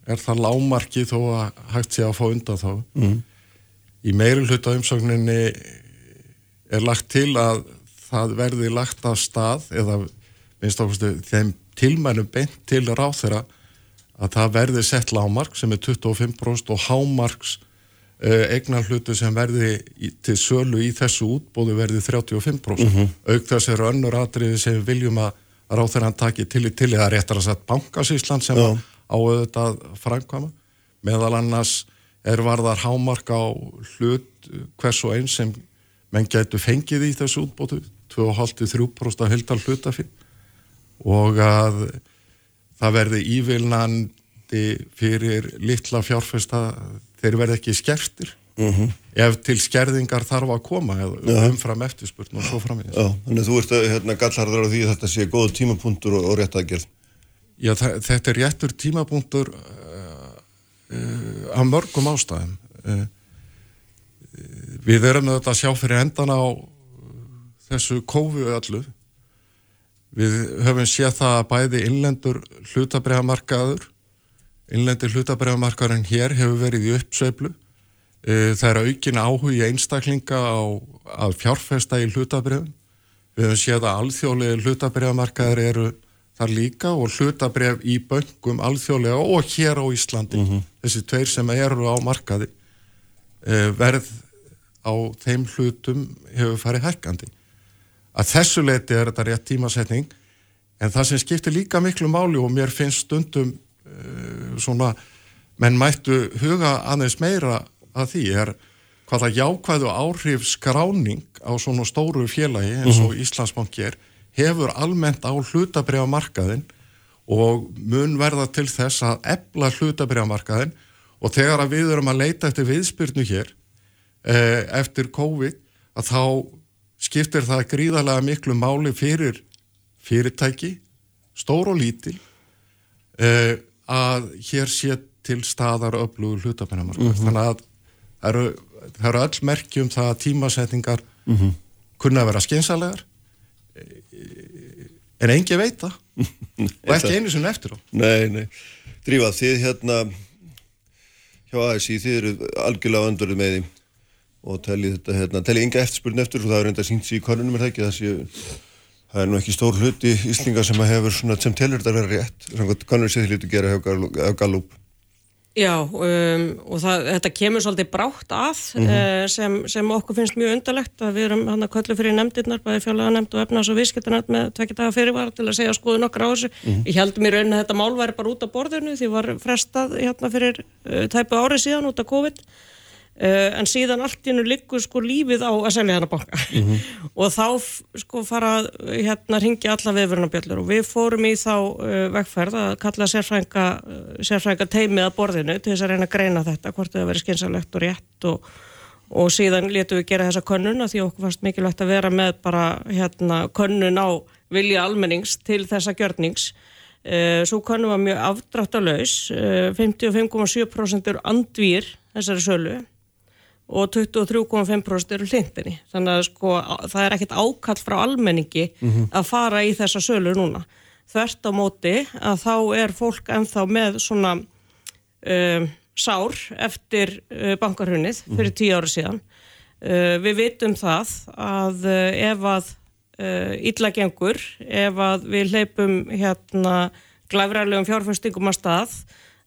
er það lámarki þó að hægt sé að fá undan þá mm. í meiri hluta umsögninni er lagt til að það verði lagt af stað eða minnst ákvæmstu þeim tilmælum beint til ráþeira að það verði sett lámark sem er 25% og hámarks eignar hlutu sem verði til sölu í þessu útbóðu verði 35% auk þess er önnur atriði sem við viljum að ráþeirann taki til í til eða réttar að sett bankasísland sem Já. á auðvitað framkvæma. Meðal annars er varðar hámark á hlut hvers og eins sem menn gætu fengið í þessu útbótu 2,5-3% af heldal hlutafinn og að það verði ívilnandi fyrir litla fjárfesta þeir verði ekki skertir ef til skerðingar þarf að koma eða umfram eftirspurn og svo framvegis. Já, þannig að þú ert að, hérna, gallarður á því að þetta sé góð tímapunktur og, og rétt aðgerð. Já, þetta er réttur tímapunktur uh, uh, af mörgum ástæðum. Uh, við erum þetta að sjá fyrir endan á þessu kófu öllu. Við höfum séð það að bæði innlendur hlutabræðamarkaður, innlendur hlutabræðamarkaðurinn hér hefur verið í uppsveiflu. Uh, Það er aukin áhugi einstaklinga á að fjárfesta í hlutabrefum. Við höfum séð að alþjóðlega hlutabrefmarkaðar eru þar líka og hlutabref í böngum alþjóðlega og hér á Íslandi. Þessi tveir sem eru á markaði uh, verð á þeim hlutum hefur farið hækkandi. Að þessu leiti er þetta rétt tímasetning en það sem skiptir líka miklu máli og mér finnst stundum svona menn mættu huga aðeins meira að því er hvaða jákvæðu áhrif skráning á svona stóru félagi eins og Íslandsbanki er hefur almennt á hlutabriðamarkaðin og mun verða til þess að ebla hlutabriðamarkaðin og þegar að við erum að leita eftir viðspyrnu hér eh, eftir COVID að þá skiptir það gríðarlega miklu máli fyrir fyrirtæki, stór og lítil eh, að hér sé til staðar öflugur hlutabriðamarkað þannig að það eru það eru öll merki um það að tímasetningar kunna að vera skynsalegar en engi veit það. Og ekki einu sinni eftir á. Nei, nei. Drífa, þið hérna hjá ASI, þið eru algjörlega öndurðu með því og telli þetta, hérna, telli ynga eftirspurn eftir og það er reynda sínt í konunum er það ekki, sé það er nú ekki stór hluti íslinga sem að hefur svona, sem telur þetta vera rétt, svona konunum sé þið lítu gera hjá Gallup. Já, um, og það, þetta kemur svolítið brátt að mm sem, sem okkur finnst mjög undarlegt að við erum hann að köllu fyrir nefndirnar, bæði fjálega nefnd og efnaðs og viðskiptarnefnd með tvekja daga fyrirvara til að segja skoðu nokkra á þessu. Ég heldum í rauninni að þetta mál væri bara út á borðinu því var frestað hérna fyrir uh, tæpu árið síðan út af COVID. Uh, en síðan allt í hennu liggur sko lífið á að selja hana banka. Og þá sko fara hérna ringja alla viðvörunarbjöllur og við fórum í þá uh, vegferð að kalla sérfrænga, uh, sérfrænga teimið að borðinu til þess að reyna að greina þetta hvort það verið skynsalegt og rétt og, og síðan letum við gera þessa könnun því okkur fannst mikilvægt að vera með bara hérna könnun á vilja almennings til þessa gjörnings. Uh, svo könnum var mjög afdráttalauðs, uh, 55,7% eru andvýr þessari sölu og 23,5% eru hlindinni. Þannig að sko, það er ekkert ákall frá almenningi að fara í þessa sölu núna. Þvert á móti að þá er fólk ennþá með svona um, sár eftir uh, bankarhunnið fyrir tíu ára síðan. Uh, við vitum það að uh, ef að uh, illa gengur, ef að við hleypum hérna glæfræðilegum fjárfæstingum að stað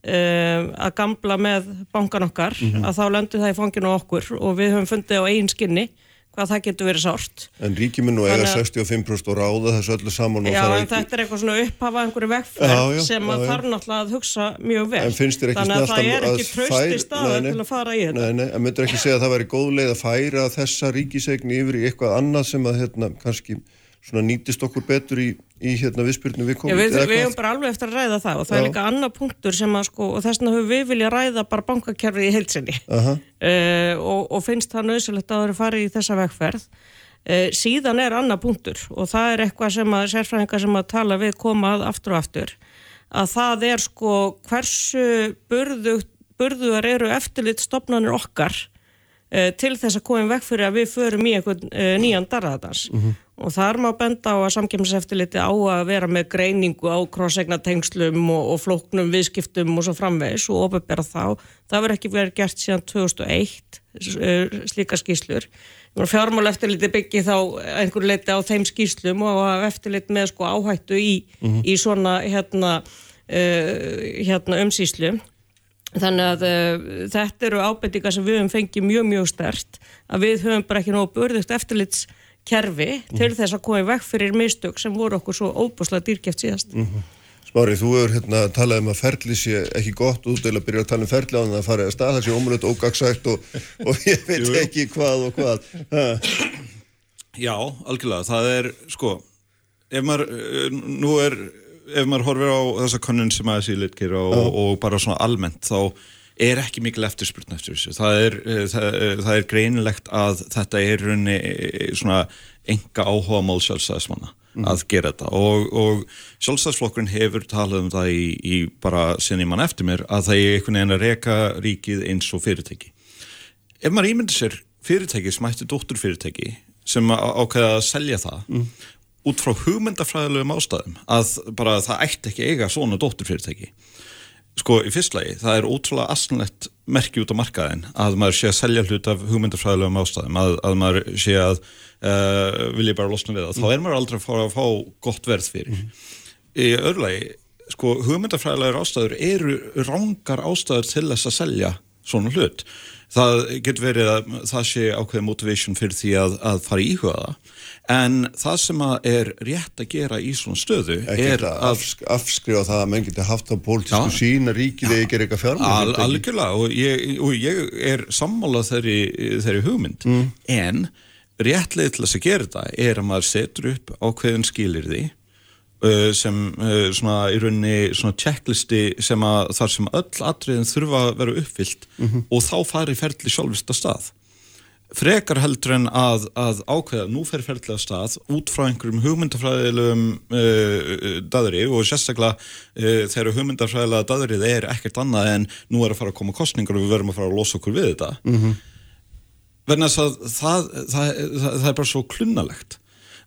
uh, að gamla með bankan okkar, að þá löndu það í fanginu okkur og við höfum fundið á eigin skinni hvað það getur verið sárt. En nú eiga Þannig að- 65% og ráða þessu öllu saman Já, en ekki- þetta er eitthvað svona upphafa einhverju vegferð sem já. þarf náttúrulega að hugsa mjög vel. En finnst þér ekki Þannig að það er ekki trausti færa- staða Nei, nei. til að fara í þetta. Nei, nei, en myndur ekki segja að það væri góð leið að færa þessa ríkisegni yfir í eitthvað annað sem að hérna kannski svona nýtist okkur betur í, í hérna viðspyrnu við Já, komum við, við hefum bara alveg eftir að ræða það og það er Já. líka annar punktur sem að sko, og þess vegna höfum við vilja ræða bara bankakerfið í heilsinni Aha. uh, og, og finnst það nöðsilegt að það eru farið í þessa vegferð. Uh, síðan er annar punktur og það er eitthvað sem að sérfræðingar sem að tala við koma að aftur og aftur að það er sko hversu burðu, burðuðar eru eftirlit stopnarnir okkar uh, til þess að koma í veg fyrir að við förum í einhvern uh, nýjan darraðans og þar má benda á að samkemmiseftiliti á að vera með greiningu á krossegna og, og flóknum viðskiptum og svo framvegis og opebera þá. Það verður ekki verið gert síðan 2001 uh, slíka skýslur fjármál eftirliti byggi þá einhver leiti á þeim skýslum og að eftirlit með sko áhættu í, í svona hérna, uh, hérna umsýslu Þannig að uh, þetta eru ábendingar sem við höfum fengið mjög, mjög stert að við höfum bara ekki nógu burðugt eftirlitskerfi til þess að koma í veg fyrir mistök sem voru okkur svo óbúslega dýrkjæft síðast. Smári, þú hefur hérna talað um að ferli sé ekki gott út eða byrja að tala um ferli á þannig að fara að stað það sé ómulögt ógagsætt og, og ég veit Jú, jú. ekki hvað og hvað ha. Já, algjörlega, það er sko, ef maður eh, nú er, ef maður horfir á þessa könnun sem að sílit gera og, og bara svona almennt, þá er ekki mikil eftirspurn eftir þessu. Það er, eh, það, eh, það er greinilegt að þetta er runni svona enga áhuga mál sjálfstæðismanna að gera þetta. Og, og sjálfstæðisflokkurinn hefur talað um það í, í bara sinni mann eftir mér að það er einhvern veginn að reka ríkið eins og fyrirtæki. Ef maður ímyndir sér fyrirtæki sem ætti dótturfyrirtæki sem ákveða að selja það út frá hugmyndafræðilegum ástæðum að bara það ætti ekki eiga svona dótturfyrirtæki. Sko í fyrst lagi það er ótrúlega asnlegt merki út á markaðin að maður sé að selja hlut af hugmyndafræðilegum ástæðum að, að maður sé að uh, vilja bara losna við það. Þá er maður aldrei að fara að fá gott verð fyrir. Í öðru lagi sko hugmyndafræðilegur ástæður eru rángar ástæður til þess að selja svona hlut það getur verið að það sé ákveðið motivation fyrir því að, að fara í íhuga það. En það sem að er rétt að gera í svona stöðu ekki er að afsk, afskrifa það að menn geti haft á pólitísku Já. sín að ríkið eða ekki eitthvað Al, fjármál algjörlega og ég, og ég er sammálað þeirri, þeirri hugmynd. En réttlega til þess að gera þetta er að maður setur upp ákveðin skilirði uh, sem uh, svona í rauninni svona checklisti sem að þar sem öll atriðin þurfa að vera uppfyllt og þá fari ferli sjálfist að stað. Frekar heldur en að, að ákveða nú fer ferðlega stað út frá einhverjum hugmyndafræðilegum uh, daðri og sérstaklega uh, þegar hugmyndafræðilega daðrið er ekkert annað en nú er að fara að koma kostningar og við verðum að fara að losa okkur við þetta. Vegna þess að það, það, það, það er bara svo klunnalegt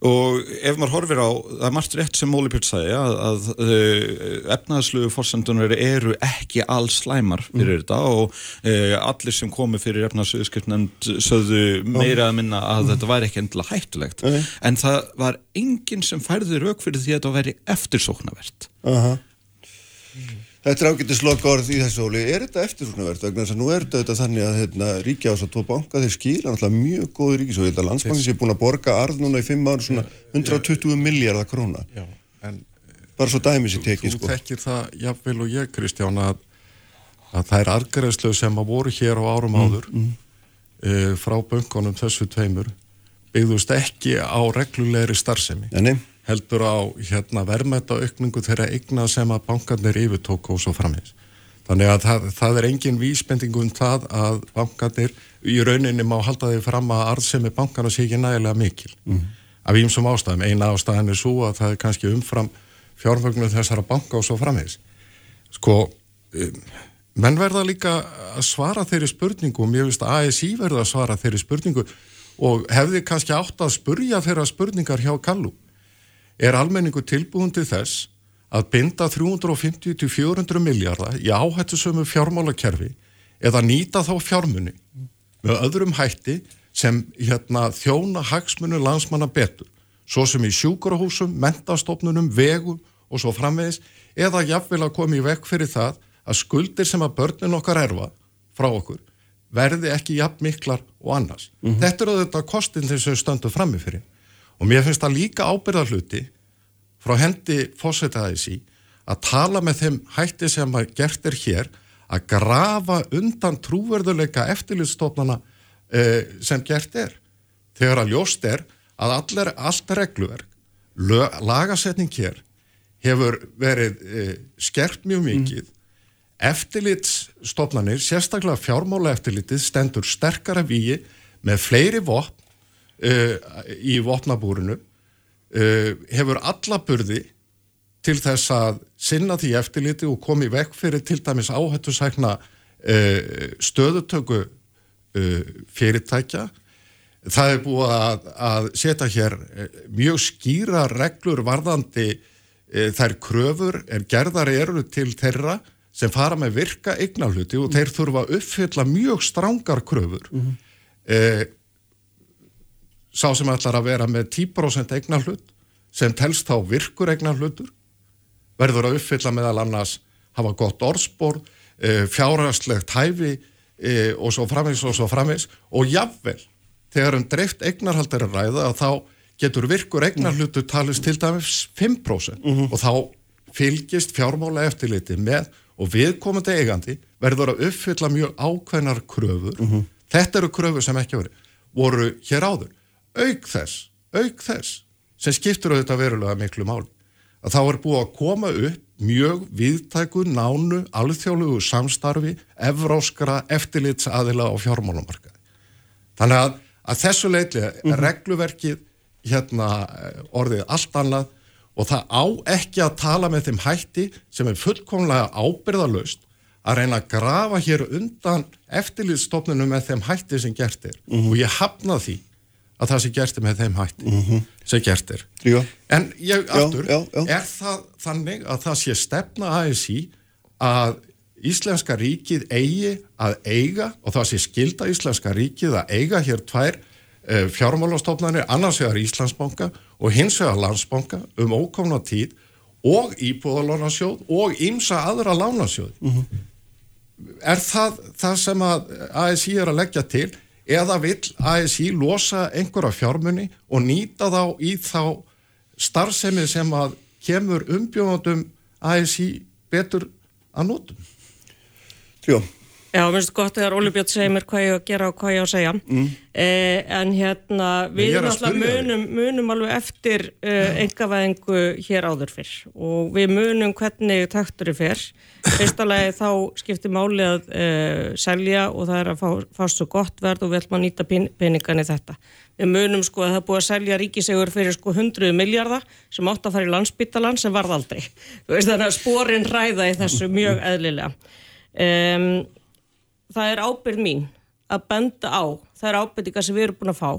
og ef maður horfir á það er margt rétt sem Móli Pjörn sagði að, að uh, efnaðslugu fórsendunar eru ekki alls slæmar fyrir þetta og uh, allir sem komi fyrir efnaðsluguskipnend sögðu meira að minna að þetta væri ekki endilega hættulegt. Nei. en það var enginn sem færði rauk fyrir því að þetta væri eftirsóknarvert. Aha. Þetta er ágættis lokaorð í þessu óli. Er þetta eftirfrúnavert? Vegna þess að nú er þetta þannig að hérna, ríkja á þess að tvo banka þeir skýra náttúrulega mjög góði ríkis og þetta landsbankin sé búin að borga arð núna í fimm ára svona 120 miljardar króna. Já, en Bara svo dæmi sér tekið þú sko. þekkir það jafnvel og ég Kristján að, að það er argræðslu sem að voru hér á árum áður mm, frá böngunum þessu tveimur byggðust ekki á reglulegri starfsemi nei. Heldur á hérna, verðmæta aukningu þeirra eigna sem að bankarnir yfirtóku og svo framins. Þannig að það, það er engin vísbendingu um það að bankarnir í rauninni má halda því fram að arðsemi bankana sé ekki nægilega mikil. Af ímsum ástæðum. Eina ástæðan er svo að það er kannski umfram fjármögnu þessara banka og svo framins. Sko, um, menn verða líka að svara þeirri spurningu og mér finnst að ASI verða að svara þeirri spurningu og hefði kannski átt að spurja þeirra spurningar hjá Kallu er almenningu tilbúin til þess að binda 350-400 miljardar í áhættusömu fjármálakerfi eða nýta þá fjármunni með öðrum hætti sem hérna, þjóna hagsmunu landsmanna betur, svo sem í sjúkurahúsum, mentastofnunum, vegum og svo framvegis, eða jafnvel að koma í vekk fyrir það að skuldir sem að börnin okkar erfa frá okkur verði ekki jafn miklar og annars. Þetta er auðvitað kostin þess að stöndu frammi fyrir. Og mér finnst það líka ábyrða hluti frá hendi fósetaðis í að tala með þeim hætti sem að gert er hér að grafa undan trúverðuleika eftirlitstofnana eh, sem gert er. Þegar að ljóst er að allir, allt regluverk, lög, lagasetning hér hefur verið eh, skert mjög mikið eftirlitsstofnanir, sérstaklega fjármála eftirlitið, stendur sterkara víi með fleiri vopn uh, í vopnabúrinu uh, hefur alla burði til þess að sinna því eftirliti og komi vekk fyrir til dæmis áhættu sækna uh, stöðutöku fyrirtækja það er búið að, að setja hér mjög skýra reglur varðandi þær kröfur er gerðar eru til þeirra sem fara með virka eignarhluti og þeir þurfa að uppfylla mjög strángar kröfur mm -hmm. eh, sá sem ætlar að vera með 10% eignarhlut sem telst þá virkur eignarhlutur verður að uppfylla meðal annars hafa gott orðspor eh, fjárhastlegt hæfi eh, og svo framvegs og svo framvegs og jafnvel þegar um dreift eignarhald er að ræða að þá getur virkur eignarhlutur talist til dæmis 5% og þá fylgist fjármála eftirliti með og viðkomandi eigandi verður að uppfylla mjög ákveðnar kröfur. Þetta eru kröfur sem ekki voru voru hér áður auk þess, auk þess sem skiptur auðvitað verulega miklu máli að þá er búið að koma upp mjög viðtæku, nánu, alþjóðlugu samstarfi, evróskra eftirlitsaðila á fjármálumarkaði þannig að, að þessu leitli er regluverkið hérna orðið allt annað og það á ekki að tala með þeim hætti sem er fullkomlega ábyrðalöst að reyna að grafa hér undan eftirlýðstofnunum með þeim hætti sem gert er. Og ég hafna því að það sem gert er með þeim hætti sem gert er. Drífa? en ég aftur, já, já. er það þannig að það sé stefna ASI að Íslenska ríkið eigi að eiga og það sé skilda Íslenska ríkið að eiga hér tvær uh, fjármálastofnanir annars vegar Íslandsbanka og hins vegar landsbanka um ókomna tíð og íbúðalónasjóð og ýmsa aðra lánasjóð. Er það það sem að ASI er að leggja til eða vill ASI losa einhverja fjármunni og nýta þá í þá starfsemi sem að kemur umbjóðandum ASI betur að nótum Tjó, Já, mér finnst gott þegar Óli Björn segir mér hvað ég á að gera og hvað ég á að segja. Mm. eh, en hérna við náttúrulega munum, munum alveg eftir eh, engavæðingu hér áður fyrr. Og við munum hvernig taktur er fyrr fyrsta lagi þá skiptir máli að eh, selja og það er að fá, fást svo gott verð og ætlum að nýta pen, peningan í þetta. Við munum sko að það búið að selja ríkisegur fyrir sko 100 miljardar sem átt að fara í landsbytalan sem varð aldrei. Þú veist, þannig að sporin ræða í þessu mjög eðlilega. Um, það er ábyrð mín að benda á þær ábyrtingar sem við erum búin að fá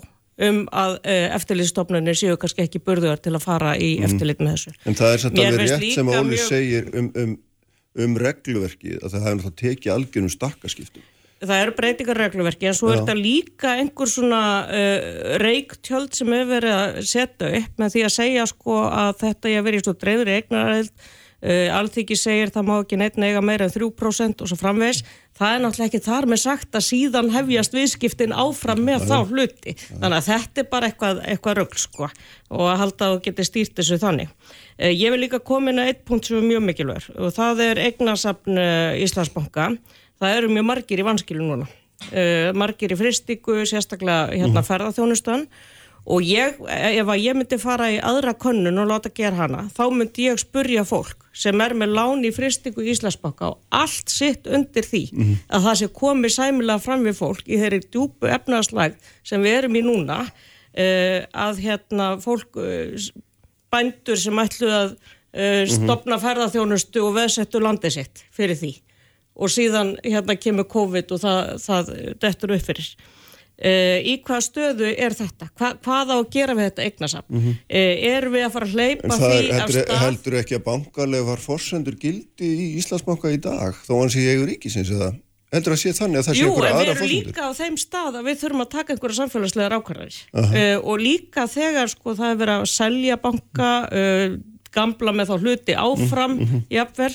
um að uh, eftirlitstofnunir séu kannski ekki burðuðar til að fara í eftirlit með þessu. En það er Mér alveg rétt sem Óli mjög- segir um, um, um regluverkið að það hefur náttúrulega tekið algjörum stakkaskiptum. Það eru breytingar regluverki en svo er Já. þetta líka einhver svona uh, reiktjöld sem hefur verið að setja upp með því að segja sko að þetta ég í svo dreifri eignarhald uh, alþyggi segir það má ekki neitt eiga meira en 3% og svo framvegs það er náttúrulega ekki þar með sagt að síðan hefjast viðskiptin áfram með þá hluti. Þannig að þetta er bara eitthvað, eitthvað rögl sko og að halda að geti stýrt þessu þannig. Uh, ég vil líka koma inn að eitt punkt sem er mjög mikilvægur og það er eignasafn uh, Íslandsbanka. Það eru mjög margir í vanskilu núna. Uh, margir í fristíku, sérstaklega hérna ferðarþjónustan og ég, ef að ég myndi fara í aðra könnun og láta gera hana, þá myndi ég spurja fólk sem er með lán í fristíku í Íslandsbanka og allt sitt undir því að það sé komið sæmilega fram við fólk í þeirri djúpu efnaðslæg sem við erum í núna uh, að hérna fólk uh, bændur sem ætlu að uh, stopna ferðarþjónustu og veðsettu landið sitt fyrir því. Og síðan hérna kemur COVID og það, það dettur upp fyrir. Uh, í hvað stöðu er þetta? Hva, hvað á að gera við þetta eignasafn? Mm -hmm. erum við að fara að hleypa það því er, heldur, stað? heldur ekki að bankarlega var forsendur gildi í Íslandsbanka í dag þó hann sé eigur ríkisins eða heldur að sé þannig að það sé Jú, einhverja en við aðra erum líka á þeim stað að við þurfum að taka einhverja samfélagslegar ákvarðanir uh, og líka þegar sko það er verið að selja banka uh, gamla með þá hluti áfram jafnvel,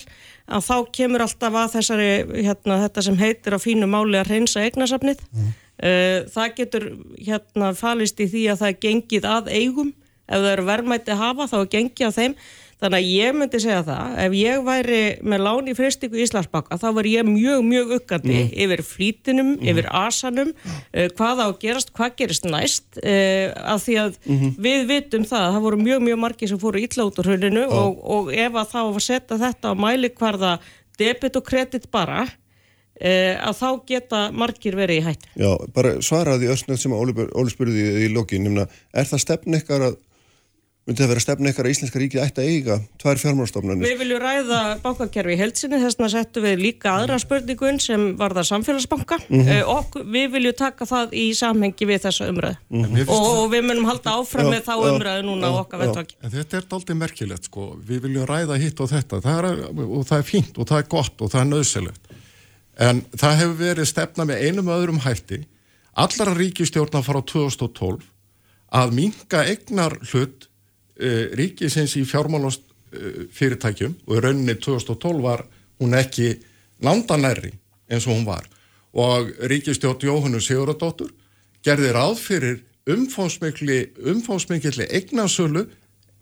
að þá kemur alltaf að þessari, hérna, þetta sem heitir á fínu máli að reynsa eignasafnið uh, það getur hérna falist í því að það er gengið að eigum, ef það eru verðmætti að hafa þá er gengið að þeim. Þannig að ég myndi segja það, ef ég væri með lán í fristingu Íslandsbaka, þá væri ég mjög, mjög uggandi yfir flýtinum, yfir asanum, uh, hvað á að gerast, hvað gerist næst, uh, af því að við vitum það, að það voru mjög, mjög margir sem fóru illa út úr hruninu og, og ef að þá að setja þetta á mæli hverða debit og kredit bara, að þá geta margir verið í hættu. Já, bara svaraði össnögt sem Óli, spurði í lokin, nefna, er það stefn ykkar að myndi það vera stefn ykkar að Íslenska ríkið ætti að eiga tvær fjármálstofnanir? Við viljum ræða bankakerfi í heilsinni, þess vegna settum við líka aðra spurningun sem var það samfélagsbanka mm og við viljum taka það í samhengi við þessa umræðu. En mér finnst og, og við munum halda áfram Já, með þá umræðu núna já, okkar vettvaki. En þetta er aldrei merkilegt sko, við viljum ræða hitt og þetta. Það er, og það er fínt og það er gott og það er nöðsilegt. En það hefur verið stefna með einum öðrum hætti, allra ríkistjórna frá 2012 að minka egnar hlut uh, ríkisins í fjármálast uh, fyrirtækjum og í rauninni 2012 var hún ekki landanærri eins og hún var og ríkistjórn Jóhannu Sigurðardóttur gerði ráð fyrir umfómsmikli eignasölu,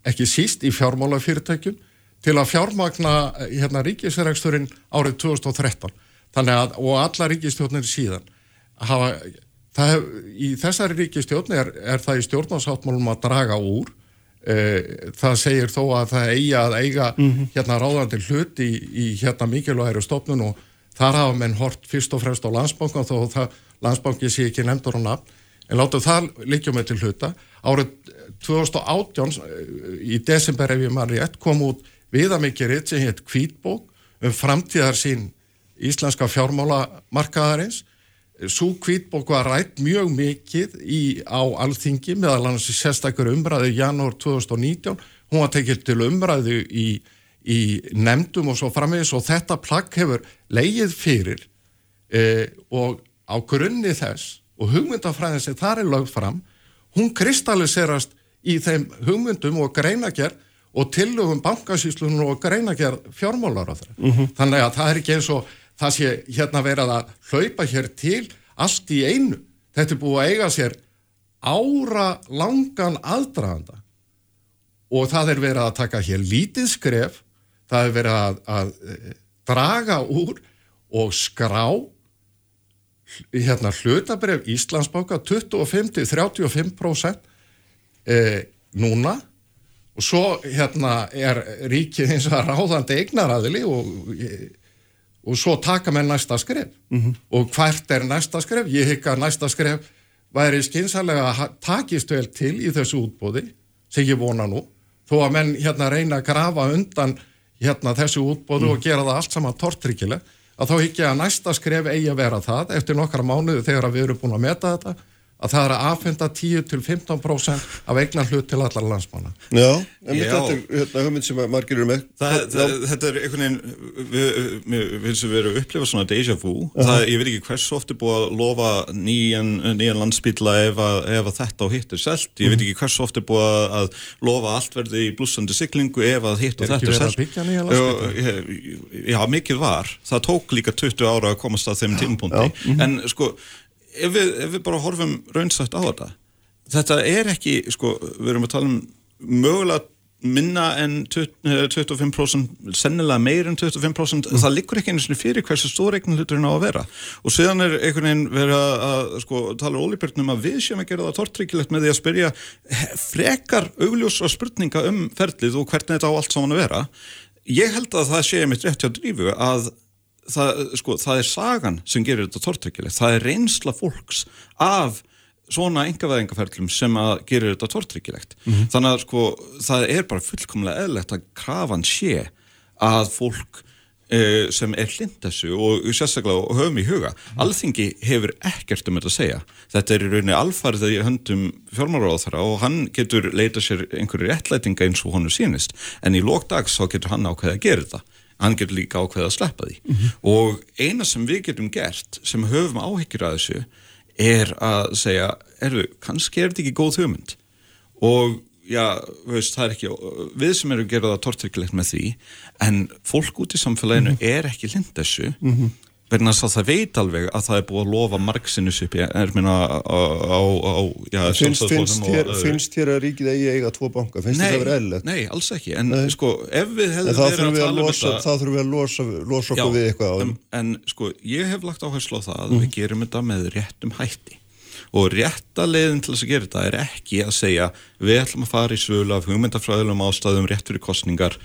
ekki síst í fjármálafyrirtækjum, til að fjármagna eh, hérna, ríkisregsturinn árið 2013. Þannig að, og alla ríkistjórnir síðan, hafa, það hef, í þessari ríkistjórn er, er það í stjórnarsáttmálum að draga úr, eh, það segir þó að það eigi að eiga hérna ráðandi hlut í, í hérna mikilvægri stofnun og þar hafa menn hort fyrst og fremst á landsbankan þó að það, landsbanki sé ekki nefndur á nafn. En látum það líkjum með til hluta. Árið 2018 eh, í desember ef ég maður rétt kom út viðamikið rétt sem hétt kvítbók um framtíðar sín íslenska fjármálamarkaðarins Sú kvítbók var rætt mjög mikið í, á alþingi meðal annars í sérstakur umræðu janúar 2019. Hún var tekið til umræðu í, í nefndum og svo framvegis og þetta plagg hefur leið fyrir eh, og á grunni þess og hugmyndafræðin sem þar er lögð fram, hún kristalliserast í þeim hugmyndum og greinagerð og tillögum bankasýslunum og greinagerð fjármálar á þeirra. Þannig að það er ekki eins og það sé hérna verið að hlaupa hér til allt í einu. Þetta er búið að eiga sér ára langan aðdraganda og það er verið að taka hér lítið skref, það er verið að, að eh, draga úr og skrá hérna hlutabref Íslandsbáka 25-35% eh, núna og svo hérna er ríkið eins og ráðandi eignaraðili og, og svo taka með næsta skref. Og hvert er næsta skref? Ég að næsta skref væri skynsalega að takist vel til í þessu útbóði sem ég vona nú. Þó að menn hérna reyna að grafa undan hérna þessu útbóðu og gera það allt saman tortryggileg að þá að næsta skref eigi að vera það eftir nokkara mánuðu þegar við erum búin að meta þetta að það er að aðfenda 10-15% af eignan hlut til allar landsmána. Já, en mitt Já. þetta er hérna, hugmynd sem að margir eru með. Það, það, þetta er einhvern veginn, við, við, við sem við erum að upplifa svona déjà vu, það, ég veit ekki hversu oft er búið að lofa nýjan, nýjan landsbíla ef, að, ef að þetta og hitt er selt, ég veit ekki hversu oft er búið að, að lofa allt verði í blúsandi siglingu ef að hitt og Er ekki þetta er verið að selt. byggja nýjan Já, Já, mikið var, það tók líka 20 ára að komast að þeim tímapunkti, en sko, ef við, ef við bara horfum raunsætt á þetta, þetta er ekki, sko, við erum að tala um mögulega minna en 20, eh, 25%, sennilega meir en 25%, það liggur ekki einu sinni fyrir hversu stór eignin hluturinn á að vera. Og síðan er einhvern veginn verið að, að sko, tala ólíbjörnum að við séum að gera það tortryggilegt með því að spyrja frekar augljósra spurninga um ferlið og hvernig þetta á allt saman að vera. Ég held að það sé mitt rétt hjá drífu að það, sko, það er sagan sem gerir þetta tortryggilegt, það er reynsla fólks af svona engaveðingaferlum sem að gerir þetta tortryggilegt. Þannig að sko, það er bara fullkomlega eðlegt að krafan sé að fólk eh, sem er hlind þessu og sérstaklega og höfum í huga alþingi hefur ekkert um þetta að segja. Þetta er í rauninni alfarið í höndum fjármálaráðara og hann getur leita sér einhverju réttlætinga eins og honum sínist en í lókdags þá getur hann ákveðið að gera þetta hann getur líka ákveðið að sleppa því. Og eina sem við getum gert sem höfum áhyggjur að þessu er að segja, erðu, kannski er þetta ekki góð hugmynd. Og já, veist, það er ekki við sem erum að gera það tortryggilegt með því en fólk út í samfélaginu er ekki lind þessu verðin að það veit alveg að það er búið að lofa margsinnis upp í ermina á, á, á já, Finnst, þér, að ríkið eigi eiga tvo banka? Finnst þér það verið eðlilegt? nei, alls ekki, en Nei. sko ef við hefðum verið að að tala um þetta þá þurfum við að losa, losa okkur við eitthvað en, þeim. en sko, ég hef lagt áherslu á það að við gerum þetta með réttum hætti og rétta leiðin til þess að gera þetta er ekki að segja við ætlum að fara í svölu af hugmyndafræðilegum ástæðum rétt fyrir kostningar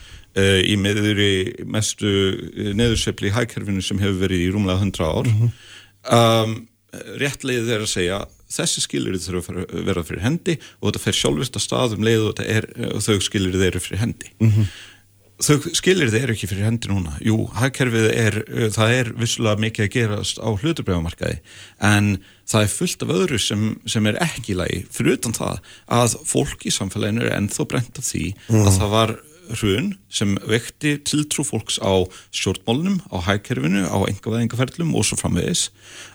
í meður í mestu uh, neðursefli í hækerfinu sem hefur verið í rúmlega 100 ár. Um, rétt leiðið er að segja þessi skilirði þurfa að vera fyrir hendi og þetta fer sjálfvist að staðum leið og, er, og þau skilirði eru fyrir hendi. Þau skilir þið eru ekki fyrir hendi núna. Jú, hagkerfið er, það er vissulega mikið að gerast á hluturbregamarkaði en það er fullt af öðru sem, sem er ekki í lagi, fyrir utan það að fólk í samfélaginu er ennþá brent af því að það var hrun sem vekti tiltrú fólks á stjórnmálunum, á hagkerfinu á engaveðingaferlum og svo framvegis.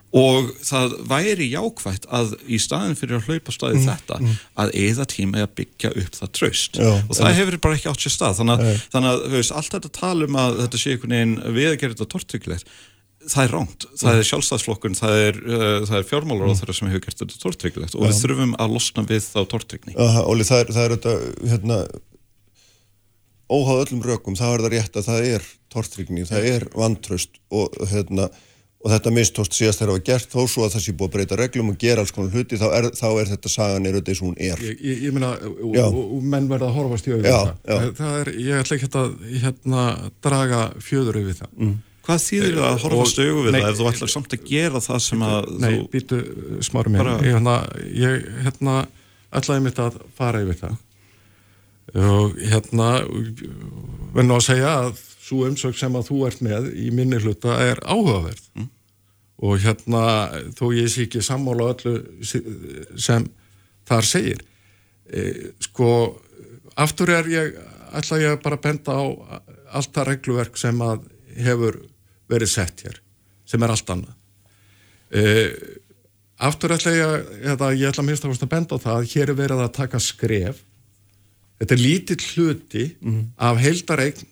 Og það væri jákvætt að í staðin fyrir að hlaupa staðið þetta að eða tíma í að byggja upp það traust. Já, og það hefur bara ekki átt sér stað. Þannig að, þannig að veist, allt þetta tal um að þetta sé einhvern veginn við að gera þetta tortryggilegt það er ránt, það er sjálfstæðsflokkun það er, uh, er fjármálar á þeirra sem hefur gert þetta tortryggilegt og við þurfum að losna við þá tortryggni. Aha, Óli, það er, það er þetta, hérna, óháð öllum rökum, það er það rétt að það er tortryggni, það er vantraust og, hérna, og þetta mistóst síðast þegar það var gert þó svo að það sé búið að breyta reglum og gera alls konar hluti, þá er, þá er þetta sagan er þetta eins og hún er. Ég, ég, ég og menn verða að horfast í auðvitað. Já, já. Það er, ég ætla ekki að hérna, draga fjöður yfir það. Mm. hvað þýðir það að horfa Og- stögu við nei, það ef þú ætlar samt að gera það sem að Nei, þú býtu smári mér. Bara- Ég, hérna, ég hérna, ætlaði mitt að fara yfir það. Og hérna, nú að segja að svo umsögn sem að þú ert með í minni hluta er áhugaverð. Og hérna, þó ég sé ekki sammála öllu sem þar segir. E, sko, aftur er ég, ætla ég bara að benda á allt það regluverk sem að hefur verið sett hér, sem er allt annað. E, aftur ætla ég, eða ég ætla að minnst að benda á það að hér er verið að taka skref þetta er lítill hluti af heildareign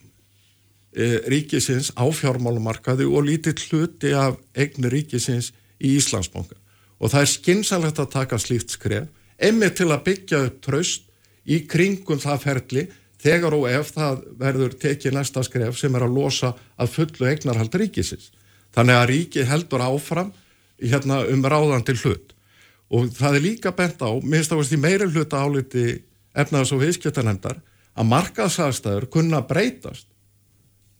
e, ríkisins á fjármálumarkaði og lítill hluti af eign ríkisins í Íslandsbanka. Og það er skinsalegt að taka slíkt skref emmi til að byggja upp traust í kringum það ferli þegar og ef það verður tekið næsta skref sem er að losa að fullu eignarhald ríkisins. Þannig að ríkið heldur áfram hérna, um ráðandi hlut. Og það er líka bent á, minnst ást í meiri hluta áliti efnaðs og viðskiptanemdar að markaðsæðstæður kunna breytast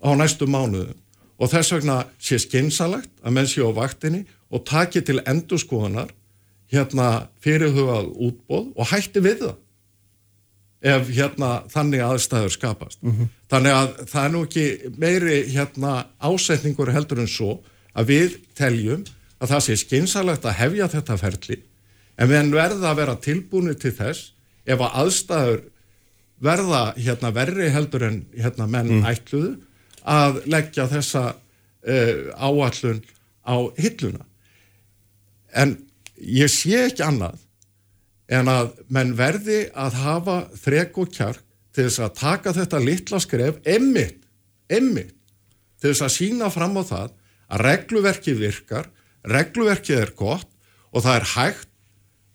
á næstu mánuðum og þess vegna sé skinsalegt að menn sé á vaktinni og taki til endurskoðunar hérna fyrirhugað útbóð og hætti við það ef hérna þannig aðstæður skapast. Þannig að það er nú ekki meiri hérna ásetningur heldur en svo að við teljum að það sé skynsalegt að hefja þetta ferli en við verða að vera tilbúinu til þess ef að aðstæður verða hérna verri heldur en hérna menn ætluðu að leggja þessa uh, áallun á hilluna. En ég sé ekki annað en að menn verði að hafa þrek og kjark til þess að taka þetta litla skref emmitt, emmitt til þess að sína fram á það að regluverkið virkar, regluverkið er gott og það er hægt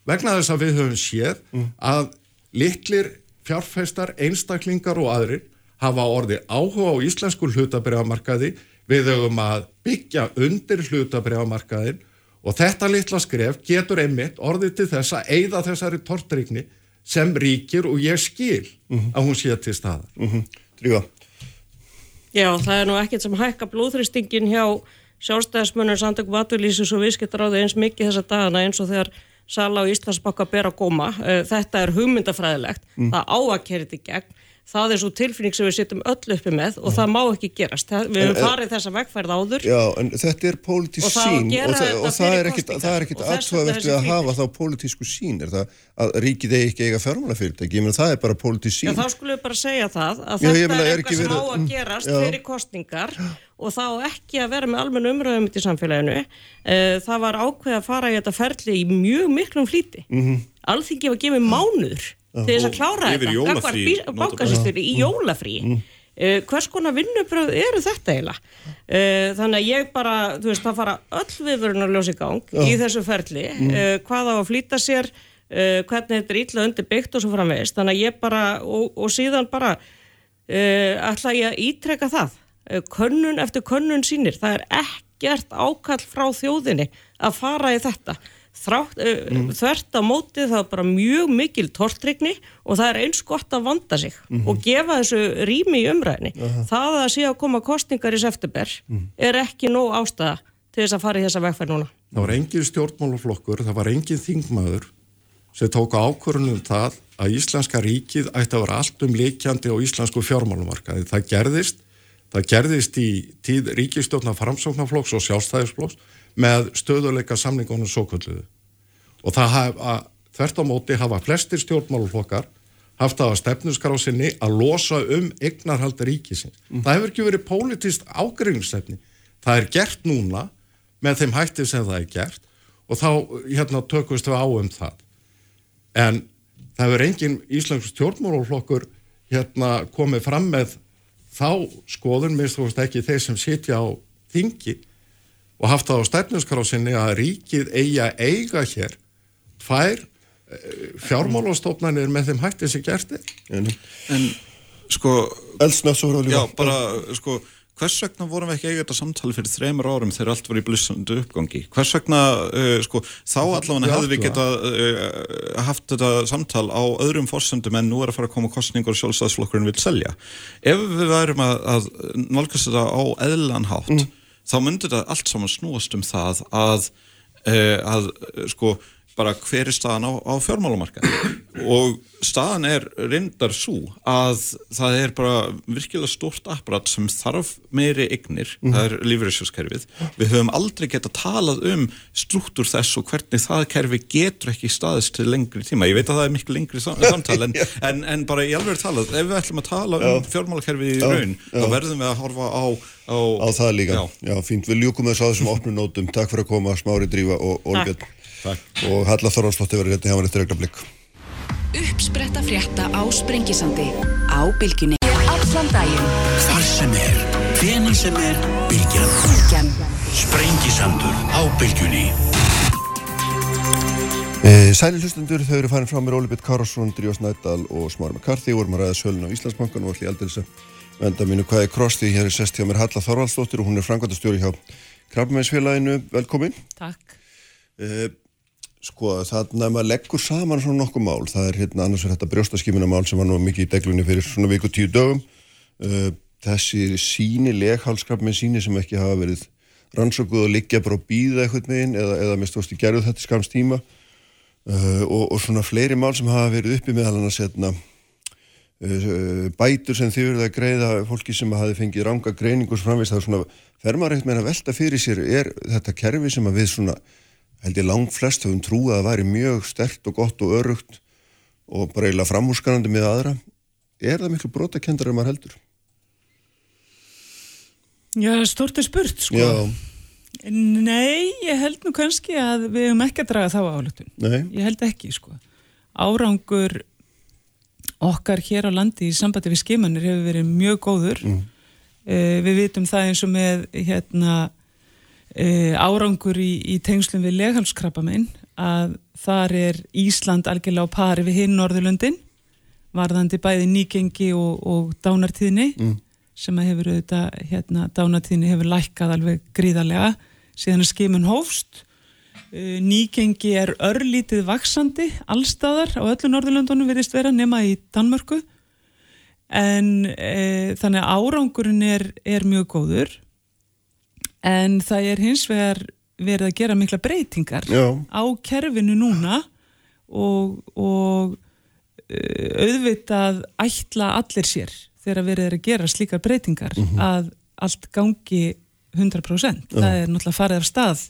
vegna þess að við höfum séð að litlir fjárfæstar, einstaklingar og aðrir hafa orðið áhuga á íslensku hlutabriðamarkaði við höfum að byggja undir hlutabriðamarkaðin og þetta litla skref getur einmitt orðið til þess að eigða þessari tortrykni sem ríkir og ég skil að hún sé til staðar. Drífa, Já, það er nú ekkert sem hækka blóðþristingin hjá sjálfstæðismönnum samtökum atvinnlýsins og viðskiptaráði eins mikið þessa dagana eins og þegar Sala og Íslandsbakka ber að góma. Eh, Þetta er hugmyndafræðilegt, það á að kerja þetta í gegn. Það er svo tilfinning sem við sittum öll uppi með og það má ekki gerast. Það- Við höfum farið þessa vegferð áður. já, en þetta er pólitísk sín og, það, og það er ekkit, það er ekkit aðtöðavert við að hafa þá pólitísku sín, er það að ríkið eigi ekki eiga fjármálafyrirtæki, ég meina það er bara pólitísk Já, sín. þá skulum við bara segja það að Já, þetta er eitthvað sem á að mm, gerast já. fyrir kostningar og þá ekki að vera með almenn umröðum í samfélaginu. Eh, Það var ákveð að fara í þetta ferli í mjög miklum flýti. Mm Mhm. Alþingi var gefið mánuður til þess að klára þetta. jólafrí, Bankasýslunni í jólafrí. Mhm. Uh, hvers konar vinnubröð eru þetta eiginlega? Uh, þannig að ég bara, þú veist, það fara öll viðvörun að ljósa í gang í þessu ferli, Mhm. uh, hvað á að flýta sér, uh, hvernig þetta er illa undir byggt og svo framvegist, þannig að ég bara, og, og síðan bara uh, ætla ég að ítreka það, uh, könnun eftir könnun sínir, það er ekkert ákall frá þjóðinni að fara í þetta. Þrátt, uh, þvert á móti það er bara mjög mikil tortrygni og það er eins gott að vanda sig og gefa þessu rými í umræðinni. Það að sé að koma kostningar í september er ekki nóg ástæða til þess að fara í þessa vegferð núna. Það var engin stjórnmálaflokkur, það var engin þingmaður sem tók ákvörðunum það að Íslenska ríkið ætti að vera allt um leikjandi á íslensku fjármálumarkaði. Það gerðist, það gerðist í tíð ríkistjórna framsóknarflokks og sjálfstæðisflokks með stöðuleika samningunum sókvölduðu. Og það hafa, þvert á móti hafa flestir stjórnmálaflokkar haft að stefnusgrá sinni að losa um eignarhaldi ríkisins. Það hefur ekki verið pólitíst ágreiningsstefni. Það er gert núna með þeim hætti sem það er gert og þá hérna tökumst við á um það. En það hefur engin íslensk stjórnmálaflokkur hérna komið fram með þá skoðun, minnst þú veist ekki þeir sem sitja á þingi og haft það á stefnusgrásinni að ríkið eigi að eiga hér tvær fjármálastofnanir með þeim hætti sem gert er. En, En sko, eldsnögt svo fyrir já, bara, sko, hvers vegna vorum við ekki eiga þetta samtali fyrir þreymur árum þegar allt var í blissandi uppgangi? Hvers vegna, uh, sko, þá allavega hefðu við getað uh, haft þetta samtal á öðrum forsendum en nú er að fara að koma kostningur og sjálfstæðsflokkurinn vil selja. Ef við værum að, að nálgast þetta á eðlan hátt, þá myndi þetta allt saman snúast um það að, uh, að sko, bara hver er staðan á, á fjármálamarkaði? Og staðan er reyndar svo að það er bara virkilega stort apparat sem þarf meiri eignir, það er lífeyrisjóskerfið við höfum aldrei geta talað um struktúr þess og hvernig það kerfi getur ekki staðist til lengri tíma. Ég veit að það er miklu lengri sam samtal en, en, en bara í alveg talað, ef við ætlum að tala um fjármálakerfið í raun, þá verðum við að horfa á á, á það líka. Já. Já, fínt, við ljúkum þess að þessum opnum nótum. Takk fyrir að koma, Smári Drífa og Olbjörn. Og Halla Þorvaldsdóttir verður hérna hjá hann eftir augnablik. Uppspretta frétta á Sprengisandi á Bylgjunni Allan daginn Hvar sem er, hvenær sem er, bylgjan. Bylgjan Sprengisandur á bylgjunni. E, Sæli hlustundur, þau eru farin frá mér Óli Bitt Kárásson, Drífa Snædal og Smári McCarthy vorum að ræða sölun á Íslandsbankan og allir aldils að venda mínu hvað er kross því hér er sest hjá mér Halla Þorvaldsdóttir og hún er frangvæntastjóri hjá Krabbmeinsfélaginu, velkomin Takk. e, Sko, þannig að maður leggur saman svona nokkuð mál, það er hérna annars er þetta brjóstaskimunamál sem var nú mikið í deglunni fyrir svona viku tíu dögum. E, þessi síni, leghálskrabbmein síni sem ekki hafa verið rannsókuð og liggja bara og býða eitthvað megin eða, eða ást í gerðu þetta skams tíma. Uh, og, og svona fleiri mál sem hafa verið uppi meðal annars hérna, uh, bætur sem þið verður að greiða fólki sem hafi fengið ranga greiningu og svo framvegis, það er svona, fer maður eitt með að velta fyrir sér, er þetta kerfi sem að við svona, held ég langt flest höfum trúið að væri mjög stert og gott og örugt og bara eiginlega framúrskanandi með aðra, er það miklu brotakendar en maður heldur? Já, stort er spurt, sko. Já, Nei, ég held nú kannski að við höfum ekki að draga þá álutun. nei, Ég held ekki, sko. Árangur okkar hér á landi í sambandi við skimanir hefur verið mjög góður. Mm. við vitum það eins og með hérna, uh, árangur í, í tengslum við leghalskrabaminn að þar er Ísland algjörlega á pari við hinn Norðurlöndin varðandi bæði nýgengi og, og dánartíðni Mm. sem að hefur auðvitað, hérna, dánartíðni hefur lækkað alveg gríðarlega síðan að skimun hófst. Uh, nýgengi er örlítið vaksandi allstaðar á öllu Norðurlöndunum virðist vera nema í Danmörku. En e, þannig að árangurinn er, er mjög góður en það er hins vegar verið að gera mikla breytingar já, á kerfinu núna og, og uh, auðvitað ætla allir sér þegar verið er að gera slíkar breytingar að allt gangi 100%. Það er náttúrulega farið af stað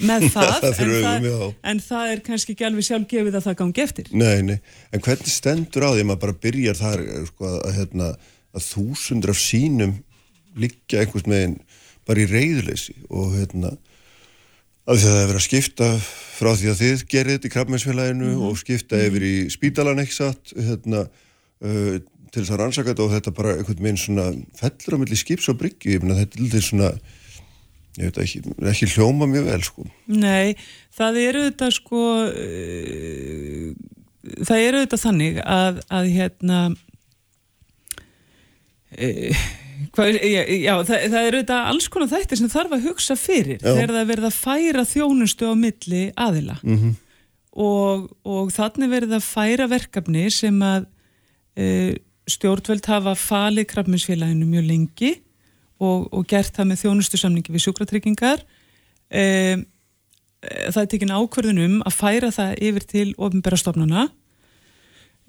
með það, Það en, það já. en það er kannski ekki alveg sjálfgefið að það gangi eftir. nei, nei, en hvernig stendur á því að maður bara byrjar þar, eh, sko, að, hérna, að þúsundur af sínum liggja einhvers meginn bara í reyðuleysi og hérna, að það verið að skipta frá því að þið gerir þetta í krabbmeinsfélaginu og skipta yfir í spítalan ekki satt, hérna, uh, til þess að rannsaka þetta og þetta bara einhvern veginn svona fellur á milli skips og bryggju, ég meina þetta er lítið svona, ég veit ekki, ekki hljóma mjög vel, sko. Nei, það eru þetta sko uh, það eru þetta þannig að, að hérna uh, hvað, já, já, það, það eru þetta alls konar þættir sem þarf að hugsa fyrir Já. þegar það er verið að færa þjónustu á milli aðila. Mm og, og þannig verið að færa verkefni sem að uh, stjórnvöld hafa falið krabbminsfélaginu mjög lengi og, og gert það með þjónustu samningi við sjúkratryggingar. Um, það er tekin ákvörðun um að færa það yfir til ofnbæra stofnana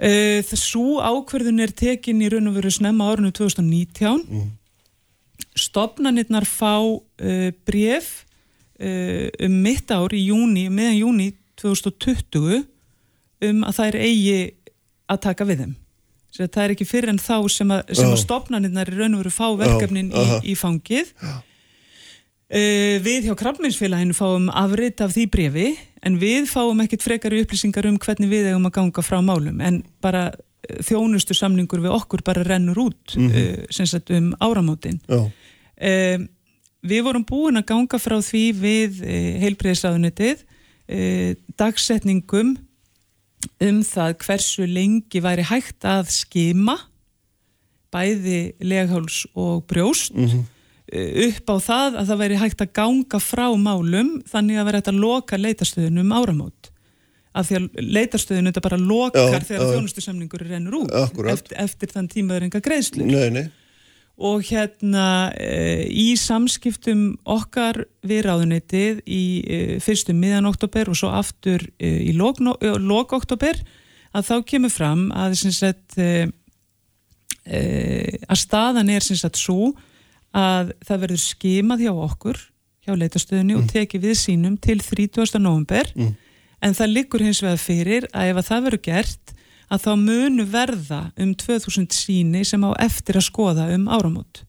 uh, þessu ákvörðun er tekin í raun og veru snemma árinu 2019 stofnanirnar fá uh, bref uh, um mitt ár í júni, meðan júni 2020 um að það er eigi að taka við þeim. Sér að það er ekki fyrir en þá sem að, sem að Já. stofnanirnar í raun og veru fá verkefnin í, aha. í fangið. Uh, við hjá Krabbmeinsfélaginu fáum afrit af því brefi en við fáum ekkit frekari upplýsingar um hvernig við eigum að ganga frá málum. En bara uh, þjónustu samningur við okkur bara rennur út uh, sem sagt um áramótin. Uh, við vorum búin að ganga frá því við uh, heilbreyðisraðunitið uh, dagsetningum um það hversu lengi væri hægt að skima bæði legháls og brjóst uh, upp á það að það væri hægt að ganga frá málum þannig að vera hægt að loka leitastöðunum um áramót. Af því að leitastöðunum þetta bara lokar Já, þegar þjónustusamningur rennur út eftir, eftir þann tíma er enga nei, og hérna e, í samskiptum okkar við ráðuneytið í e, fyrstum miðan oktober og svo aftur e, í lok, no- lok oktober að þá kemur fram að að staðan er sem sagt svo að það verður skimað hjá okkur hjá leitastöðunni og tekið við sínum til 30. november en það liggur hins vegar fyrir að ef að það verður gert að þá munu verða um 2000 síni sem á eftir að skoða um áramót.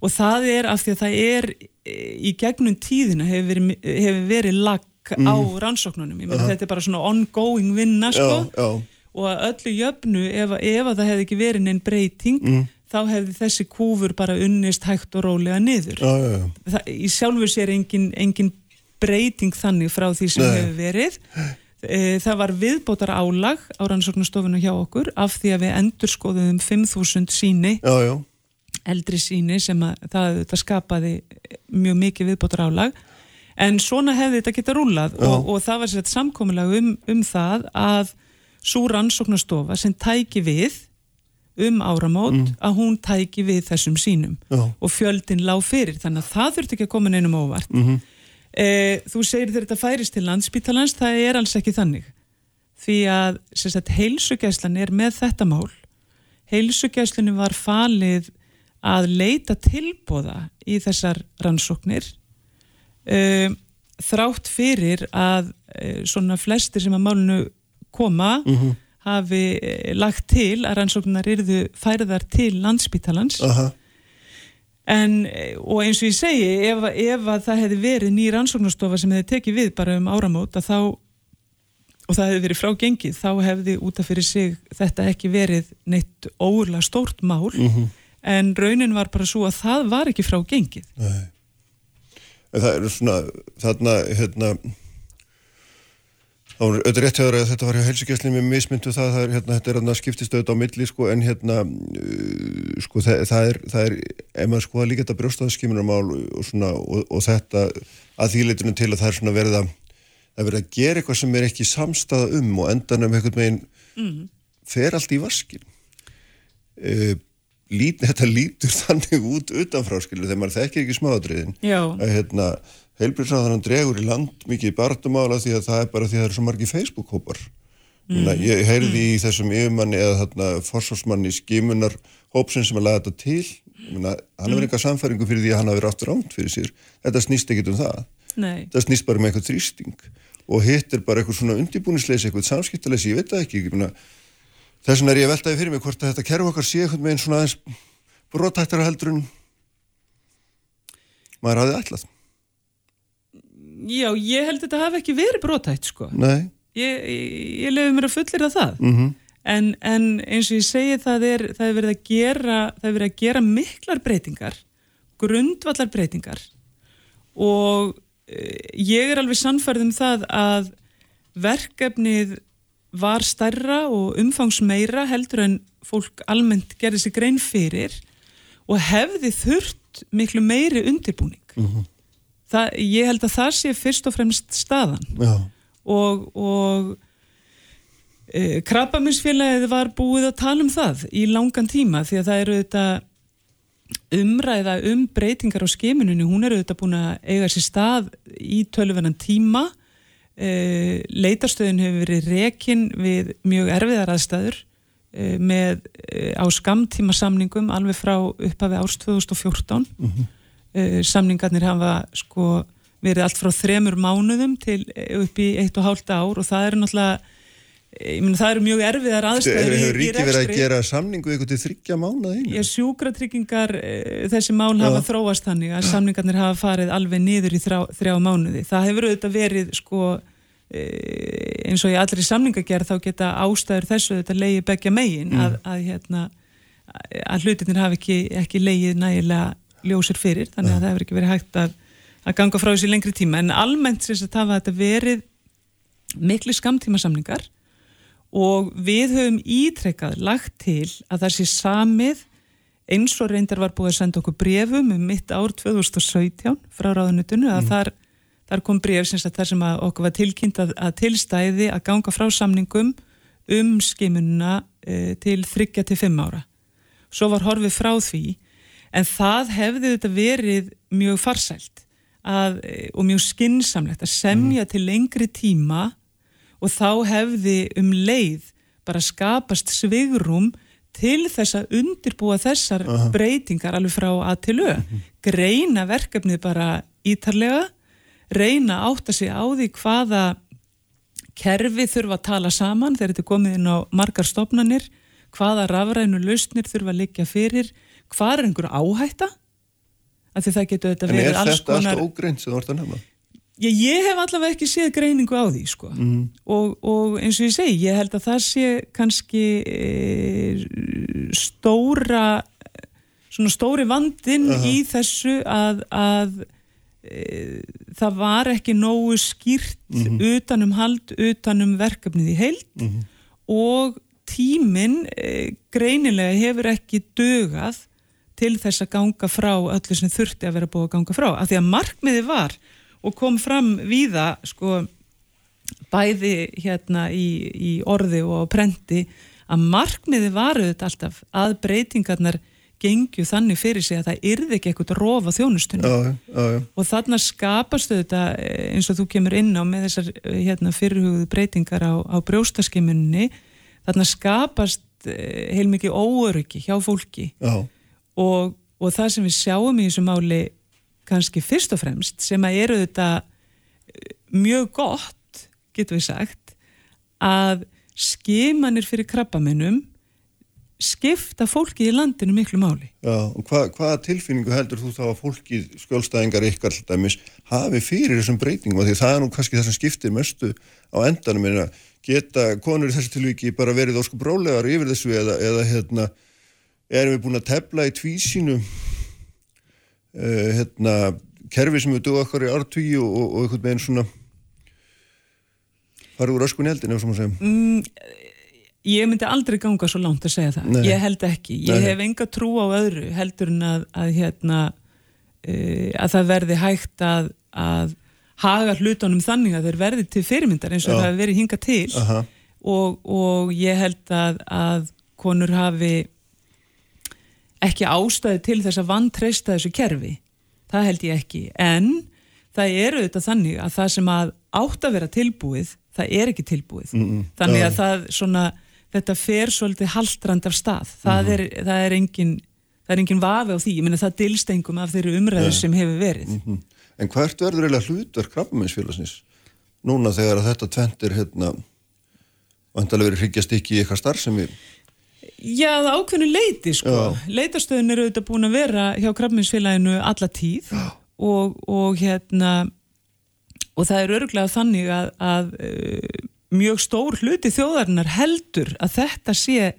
Og það er af því að það er e, í gegnum tíðina hefur verið, hefur verið lag á rannsóknunum, ég meina þetta er bara svona ongoing vinna já, sko. Já, og að öllu jöfnu ef, ef að það hefði ekki verið neinn breyting þá hefði þessi kúfur bara unnist hægt og rólega niður. Já, já, já. það, í sjálfur sér engin, engin breyting þannig frá því sem Nei. hefur verið. E, það var viðbótar álag á rannsóknastofuna hjá okkur af því að við endurskoðum 5.000 síni eldri síni sem að það, það skapaði mjög mikið viðbótar álag en svona hefði þetta geta rúlað og, og það var sér samkomulag um, um það að svo rannsóknastofa sem tæki við um áramót að hún tæki við þessum sínum Já. og fjöldin lág fyrir þannig að það þurfti ekki að koma neinum óvart. Mm þú segir þegar þetta færist til landspítalans það er alls ekki þannig. Því að sagt, heilsugæslan er með þetta mál. Heilsugjæslunni var falið að leita tilbóða í þessar rannsóknir. Um, þrátt fyrir að uh, svona flestir sem að málunu koma hafi uh, lagt til að rannsóknar yrðu færðar til landsbítalans Aha. En, eh, og eins og ég segi, ef, ef að það hefði verið ný rannsóknarstofa sem hefði tekið við bara um áramót að þá, og það hefði verið frágengið, þá hefði út af fyrir sig þetta ekki verið neitt óurlega stórt mál, en raunin var bara svo að það var ekki frágengið. Nei. En það er svona, þarna, hérna, þá er auðvitað rétt hefur að þetta var hjá helsugjæslinni með mismyndu það, það er, hérna, þetta er hérna skiptist auðvitað á milli, sko, en hérna, uh, sko, það, það er, það er, ef maður sko að líka þetta brjóstaðskimunarmál og svona, og, og þetta að því leitunum til að það er svona verið að, það er verið að gera eitthvað sem er ekki samstaða um og endanum einhvern veginn fer allt í vaskin. Uh, lít, þetta lítur þannig út utanfrá skilu þegar maður þekkir ekki smáadriðin að hérna, heilbjörnsræðan dregur í land mikið barndumála því að það er bara því að það eru svo margi Facebook-hópar. Mm. ég heyrði í þessum yfirmanni eða þarna forsvarsmanni skimunar hópsin sem að laga þetta til. Myna, hann hefur enga samfæringu fyrir því að hann hafi aftur ánt fyrir sér. Þetta snýst ekkit um það. Nei. það snýst bara um eitthvað þrýsting og hitt er bara eitthvað svona undirbúnisleysi eitthvað samskiptaleysi, ég veit það ekki. Meina, þess vegna er ég að veltaði fyrir mig hvort að þetta kerfu okkar sé eitthvað með einn svona aðeins brotættara heldur en maður hafði ætlað Já, ég held að þetta hafi ekki verið brotætt, sko. Nei, Ég, ég, lefi mér að fullir það. mhm, En, en eins og ég segi það er, það er verið að gera það er verið að gera miklar breytingar grundvallar breytingar og e, ég er alveg sannfærð um það að verkefnið var stærra og umfangsmeira heldur en fólk almennt gerði sig grein fyrir og hefði þurft miklu meiri undirbúning það, ég held að það sé fyrst og fremst staðan. Já, og, og e, krabbaminsfélagið var búið að tala um það í langan tíma því að það eru þetta umræða um breytingar á skimuninu, hún eru þetta búin að eiga sér stað í tölvunan tíma. E, leitarstöðin hefur verið rekin við mjög erfiðar aðstæður e, með e, á skamtíma samningum alveg frá upphafi árs 2014 mm samningarnir hafa sko verið allt frá þremur mánuðum til eh, upp í eitt og hálft ár og það eru náttúrulega eh, ég meina það eru mjög erfiðar aðstæður hefur ríki verið að gera samningu eitthvað til þryggja einu? Ég sjúkratryggingar, þessi mál hafa þróast þannig að samningarnir hafa farið alveg niður í þrjá, þrjá mánuði. Það hefur auðvitað verið sko eins og í allri samningagerð þá geta ástæður þessu þetta leiði begja megin að, að, hérna, að hlutinir hafi ekki, ekki leiðið nægilega ljósir fyrir þannig að það hefur ekki verið hægt að, að ganga frá þessi lengri tíma. En almennt sem sagt hafa þetta verið miklu skamtíma samningar og við höfum ítrekkað lagt til að það sé samið eins og reyndar var búið að senda okkur brefum um mitt ár 2017 frá ráðunutunum að þar, þar kom bref sem sagt, þar sem að okkur var tilkynnt að, að tilstæði að ganga frá samningum um skimununa e, til 3 til 5 ára. Svo var horfið frá því en það hefði þetta verið mjög farsælt að, e, og mjög skinsamlegt að semja til lengri tíma og þá hefði um leið bara skapast svigrum til þess að undirbúa þessar breytingar alveg frá að til ö. Greina verkefnið bara ítarlega, reyna átta sig á því hvaða kerfi þurfa að tala saman þegar þetta er komið inn á margar stopnanir, hvaða rafrænu lausnir þurfa að liggja fyrir, hvað er einhver áhætta? Það getur þetta En er verið alls þetta konar... allt ógreint sem þú ert að nefna? Ég, ég hef allavega ekki séð greiningu á því sko. og, og eins og ég segi ég held að það sé kannski e, stóra svona stóri vandinn í þessu að, að e, það var ekki nógu skýrt utanum hald, utanum verkefnið í heild og tíminn e, greinilega hefur ekki dögað til þess að ganga frá öllu sem þurfti að vera búið að ganga frá. Af því að markmiði var og kom fram víða sko bæði hérna í, í orði og prenti að markmiði var auðvitað alltaf að breytingarnar gengju þannig fyrir sig að það yrði ekki eitthvað rof á þjónustunni. Já, já, já. og þarna skapast auðvitað eh, eins og þú kemur inn á með þessar eh, hérna, fyrirhugðu breytingar á, á brjóstaskimunni þarna skapast eh, heilmikið óöryggi hjá fólki. Já, og, og það sem við sjáum í þessu máli kannski fyrst og fremst sem að eru þetta mjög gott, getur við sagt að skimanir fyrir krabbamennum skipta fólki í landinu miklu máli. Já, og hva, hvaða tilfinningu heldur þú þá að fólki skjólstæðingar ykkar dæmis hafi fyrir þessum breytingum? Því það er nú kannski það sem skiptir mestu á endanum en að geta konur í þessu tilviki bara verið ósku brólegar yfir þessu eða, eða hérna erum við búin að tefla í tvísínu uh, hérna kerfi sem við duða okkar í artugi og, og, og einhvern veginn svona farið úr öskun eldin ef svo maður segja mm, ég myndi aldrei ganga svo langt að segja það Nei. ég held ekki, ég Nei. hef enga trú á öðru heldur en að, að hérna uh, að það verði hægt að, að haga hlutunum þannig að þeir verði til fyrirmyndar eins og Já. það hefur verið hingað til og, og ég held að, að konur hafi ekki ástæði til þess að vantreista þessu kerfi. Það held ég ekki, en það eru þetta þannig að það sem að átt að vera tilbúið, það er ekki tilbúið. Mm, mm. þannig að það svona þetta fer svolítið haldrand af stað. Það, Mhm. er, það er engin það er engin vafi á því, ég meina það dilstengum af þeirri umræðu sem hefur verið. Mhm. En hvert verður eiginlega hlutverk krabbamennsfélagsins núna þegar þetta tvent er hérna vantalega verið hryggjast ekki í eitthvað starf sem við Já, það ákveðinu leiti sko. Já. Leitastöðin eru auðvitað búin að vera hjá krabminsfélaginu alla tíð og, og hérna og það er örglega þannig að, að uh, mjög stór hluti þjóðarinnar heldur að þetta sé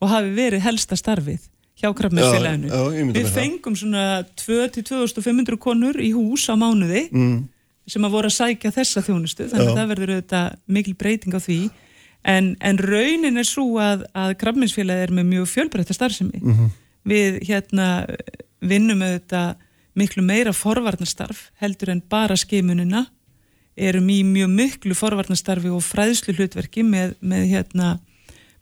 og hafi verið helsta starfið hjá krabminsfélaginu. Við fengum svona 2-2500 konur í hús á mánuði mm. sem að voru að sækja þessa þjónustu þannig Já. að það verður auðvitað mikil breyting á því en, en raunin er svo að, að krabminsfélagi er með mjög fjölbreytta starfsemi. Mhm. við hérna vinnum auðvitað miklu meira forvarnastarf heldur en bara skimunina. Erum í mjög miklu forvarnastarfi og fræðslu hlutverki með, með hérna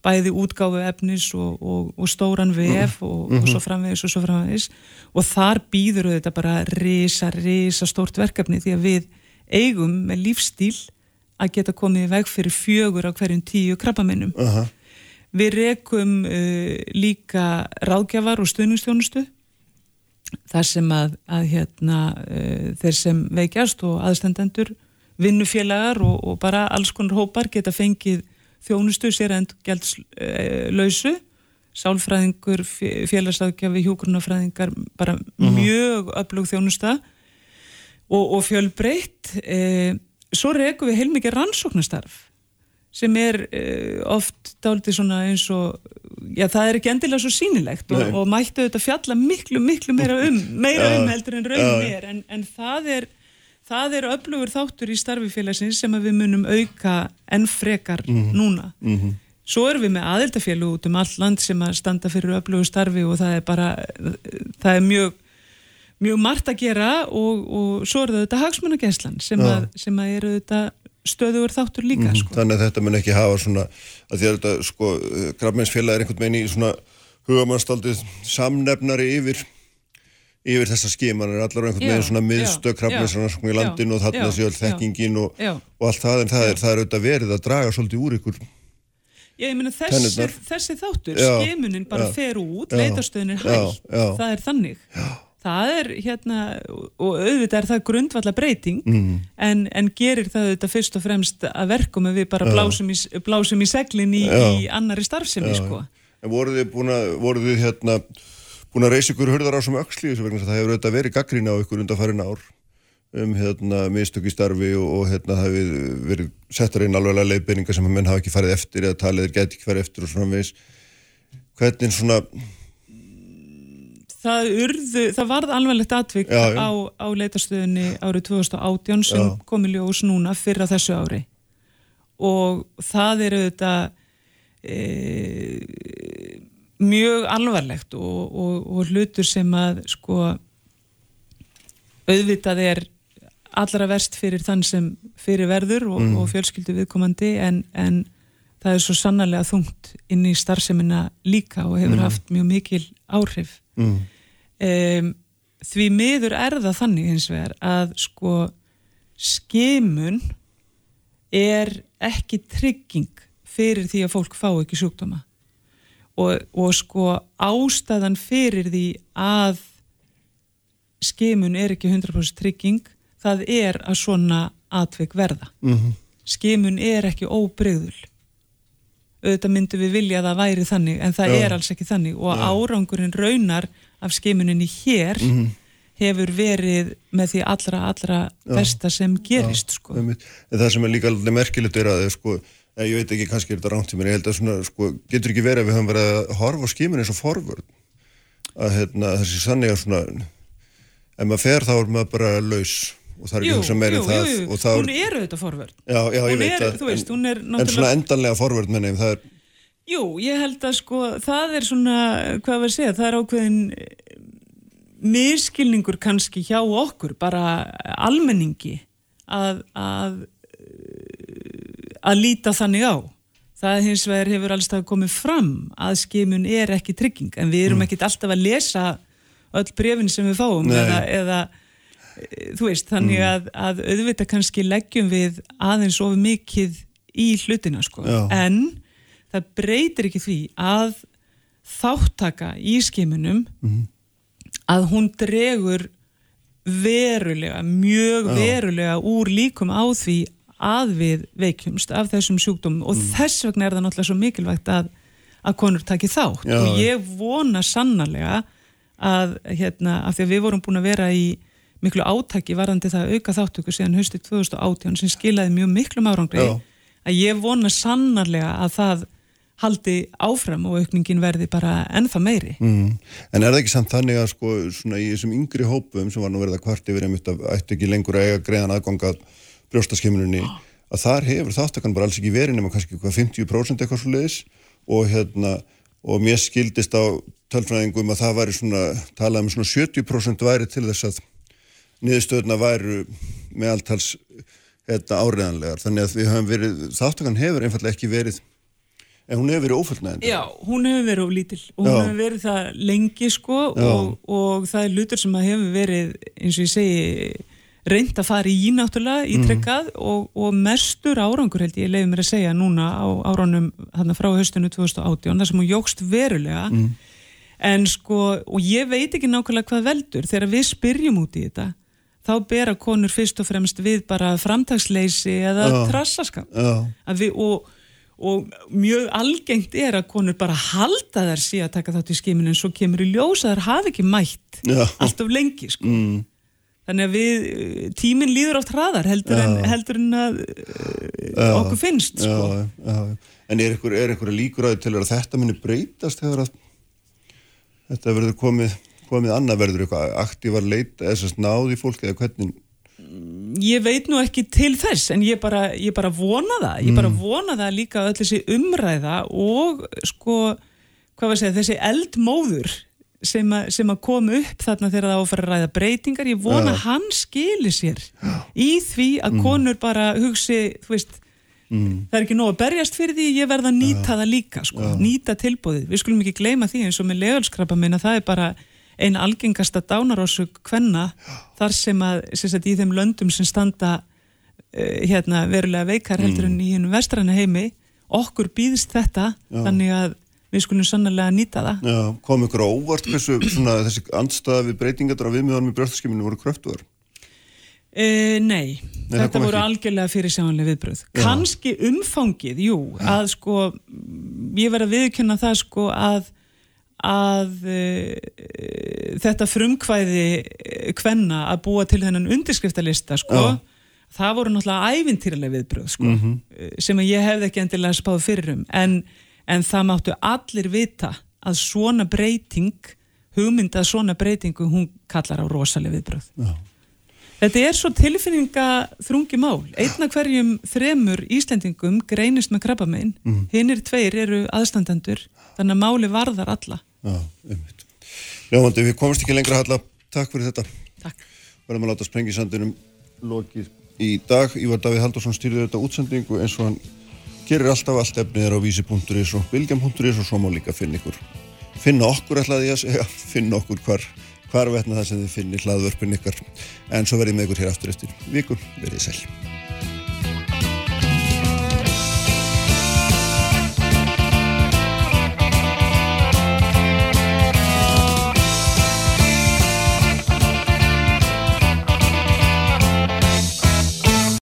bæði útgáfu efnis og, og, og stóran vef og, og svo framvegis og svo framvegis. Og þar býður þetta bara risa, risa stórt verkefni því að við eigum með lífstíl að geta komið í veg fyrir fjögur á hverjum tíu krabbamennum. Aha. Við rekum uh, líka ráðgjafar og stuðningstjónustu þar sem að, að hérna, uh, þeir sem veikjast og aðstendendur, vinnufélagar og, og bara alls konar hópar geta fengið þjónustu sér end gældslausu, sálfræðingur, fé- félagsráðgjafi, hjúgrunafræðingar, bara mjög öflug þjónusta og, og fjölbreytt. Eh, svo rekum við heilmikið rannsóknastarf sem er uh, oft dálítið svona eins og já það er ekki endilega svo sýnilegt og, og mættu þetta fjalla miklu miklu meira um meira um heldur en raunin Já. er. En, en það er það er öflugur þáttur í starfi félagsins sem við munum auka enn frekar núna. Mhm. svo erum við með aðildafélag út um all land sem að standa fyrir öflugur starfi og það er bara það er mjög mjög margt að gera og, og svo er það þetta hagsmunagæslan sem, Já. sem að eru þetta stöðugur þáttur líka Mhm. sko. Þannig að þetta mun ekki hafa svona að því að þetta sko krabbmennsfélag er einhvern veginn í svona hugamannstaldið samnefnari yfir yfir þessa skimanir, allar á einhvern Já, veginn svona já, miðstök krabbmennsrannsókn í já, landinu og þarna já, séu all já. þekkingin og, Já. og allt það en það er, það er auðvitað verið að draga svolítið úr ykkur Já, ég meina þessi, þessi þáttur, Já, skimunin bara já, fer út, já, leitastöðin er já, hægt, já. það er þannig. Já. Það er hérna, og auðvitað er það grundvalla breyting, mm. en, en gerir það auðvitað fyrst og fremst að verkum að við bara blásum í, blásum í seglin í, í annari starfsemi, sko. En voruð þið búin að, voruð þið hérna búin að reysa ykkur hurðar á sem öxli þessu vegna það hefur auðvitað verið gaggrín á ykkur undanfærin ár um hérna mistök í starfi og, og hérna það hefur verið settar inn alveg leiðbeiningar sem að menn hafa ekki farið eftir eða talið er geti ekki farið eftir og svona veis hvernig svona Það, urðu, það varð alveglegt atvik Já, á, á leitastöðinni árið 2018 sem Já. kom í ljós núna fyrir þessu ári. Og það er auðvitað e, mjög alvarlegt og, og, og hlutur sem að sko auðvitað er allra verst fyrir þann sem fyrir verður og, Mm. og fjölskyldu viðkomandi en, en það er svo sannarlega þungt inn í starfsemina líka og hefur haft mjög mikil áhrif. Mm, um, því miður er það þannig hins vegar að sko skimun er ekki trygging fyrir því að fólk fá ekki sjúkdóma og, og sko ástæðan fyrir því að skimun er ekki 100% trygging það er að svona atvik verða mm -hmm. skimun er ekki óbreyðul auðvitað myndum við vilja að það væri þannig en það Já. er alls ekki þannig og Já. árangurinn raunar af skimuninni hér Mhm. hefur verið með því allra allra Já. besta sem gerist sko. Einmitt. En það sem er líka alveg merkilegt er að sko, eh, ég veit ekki, kannski er þetta rámt í mér ég held að svona, sko, getur ekki verið að við höfum verið að horfa á skímin eins og forvörð að hérna, þessi sannig að svona ef maður fer þá er maður bara laus og það er ekki Jú, að meira jú, um það jú, jú. þá hún er auðvitað forvörð já, já, ég veit það er en náttúrulega svona endanlega forvörð menna ég, það er Jú, ég held að sko, það er svona, hvað var að segja, það er ákveðin eh, miskilningur kannski hjá okkur, bara almenningi að, að, eh, að líta þannig á. Það hins vegar hefur alls það komið fram að skimun er ekki trygging, en við erum Mm. ekkit alltaf að lesa öll brefin sem við fáum eða, eða eh, þú veist, þannig Mm. að, að auðvitað kannski leggjum við aðeins of mikið í hlutina sko, Já. en það breytir ekki því að þáttaka í skimunum Mhm. að hún dregur verulega, mjög Já. verulega úr líkum á því að við veikjumst af þessum sjúkdómum og Mm. þess vegna er það náttúrulega svo mikilvægt að, að konur taki þátt Já. og ég vona sannarlega að hérna, af því að við vorum búin að vera í miklu átaki varðandi það að auka þáttöku síðan haustið 2018 sem skilaði mjög miklum árangri Já. að ég vona sannarlega að það haldi áfram og aukningin verði bara ennþá meiri. Mm. En er það ekki samt þannig að sko svona í þessum yngri hópum sem var nú verið að kvart yfir einmitt að ætti ekki lengur að eiga greiðan aðganga brjóstaskimuninni að þar hefur þáttakann bara alls ekki verið nema kannski hvað 50% eitthvað svo leiðis og hérna og mér skildist á tölfræðingum að það væri svona talað um svona 70% væri til þess að niðurstöðuna væru meðaltals hérna áriðanlegar þannig að þáttakann hefur einfallega ekki verið en hún hefur verið ófullnæðandi Já, hún hefur verið of lítil og hún hefur verið það lengi sko og, og það er lutur sem að hefur verið eins og ég segi reynd að fara í náttúrulega ítrekkað og, og mestur árangur held ég leiði mér að segja núna á áránum þarna frá höstunum 2018 þar sem hún jógst verulega. En sko, og ég veit ekki nákvæmlega hvað veldur. Þegar við spyrjum út í þetta þá bera konur fyrst og fremst við bara framtagsleysi eða við, og, og mjög algengt er að konur bara halda þær síðan að taka þátt í skiminu en svo kemur í ljós að þær hafi ekki mætt Já. alltaf lengi sko. mm. þannig að við, tíminn líður oft hraðar heldur, en, Já. heldur en að Já. uh, okkur finnst já, sko. já, já. En er einhver, er einhver líkur að þetta muni breytast þegar að þetta verður komið, komið annað verður eitthvað aktívar leita eða náði fólk eða hvernig ég veit nú ekki til þess en ég bara, ég bara vona það. Ég bara vona það líka öll þessi umræða og sko hvað var að segja, þessi eldmóður sem, að- sem að koma upp þarna þegar það á að fara að ræða breytingar ég vona Já. að hann skili sér í því að konur bara hugsi, þú veist mm. það er ekki nóg að berjast fyrir því ég verða að nýta það líka, sko, nýta tilbúðið við skulum ekki gleyma því eins og með legalskrabba minna það er bara einn algengasta dánarósug kvenna þar sem að sem sagt, í þeim löndum sem standa uh, hérna verulega veikar heldur en í hennum vestræna heimi okkur býðist þetta þannig að við skulum sannlega nýta það. Já, kom ykkur á óvart hversu svona, þessi andstaða við breytingar á viðmiðanum í brjóstaskiminu voru kröftuðar Uh, nei, það þetta voru ekki. algjörlega fyrir sjáanlega viðbröð. Kanski umfangið, jú, að sko, ég verð að viðkynna það sko að, að uh, þetta frumkvæði uh, kvenna að búa til þennan undirskriftalista sko, Já. það voru náttúrulega ævintýralega viðbröð sko, uh, sem að ég hefði ekki endilega spáð fyrir um, en, en það máttu allir vita að svona breyting, hugmynd að svona breytingu, hún kallar á rosalega viðbröð. Já. Þetta er svo tilfinninga þrungi mál. Einna hverjum þremur Íslendingum greinist með krabbamein. Mm. Hinnir tveir eru aðstandendur, þannig að máli varðar alla. Já, einmitt. Ljómandi, við komumst ekki lengra Halla, takk fyrir þetta. Takk. verðum að láta sprengisandinum lokið í dag. Ívar Davíð Haldursson stýrði þetta útsendingu eins og hann gerir alltaf. Allt efnið er á vísi.is og bilgjam.is og svo má líka finna ykkur. Finna okkur ætlaði ég að segja. Finna okkur hvar, hvar vetna það sem þið finnir hlaðvörpin ykkar. En svo verðið með ykkur hér aftur eftir viku, verðið sæl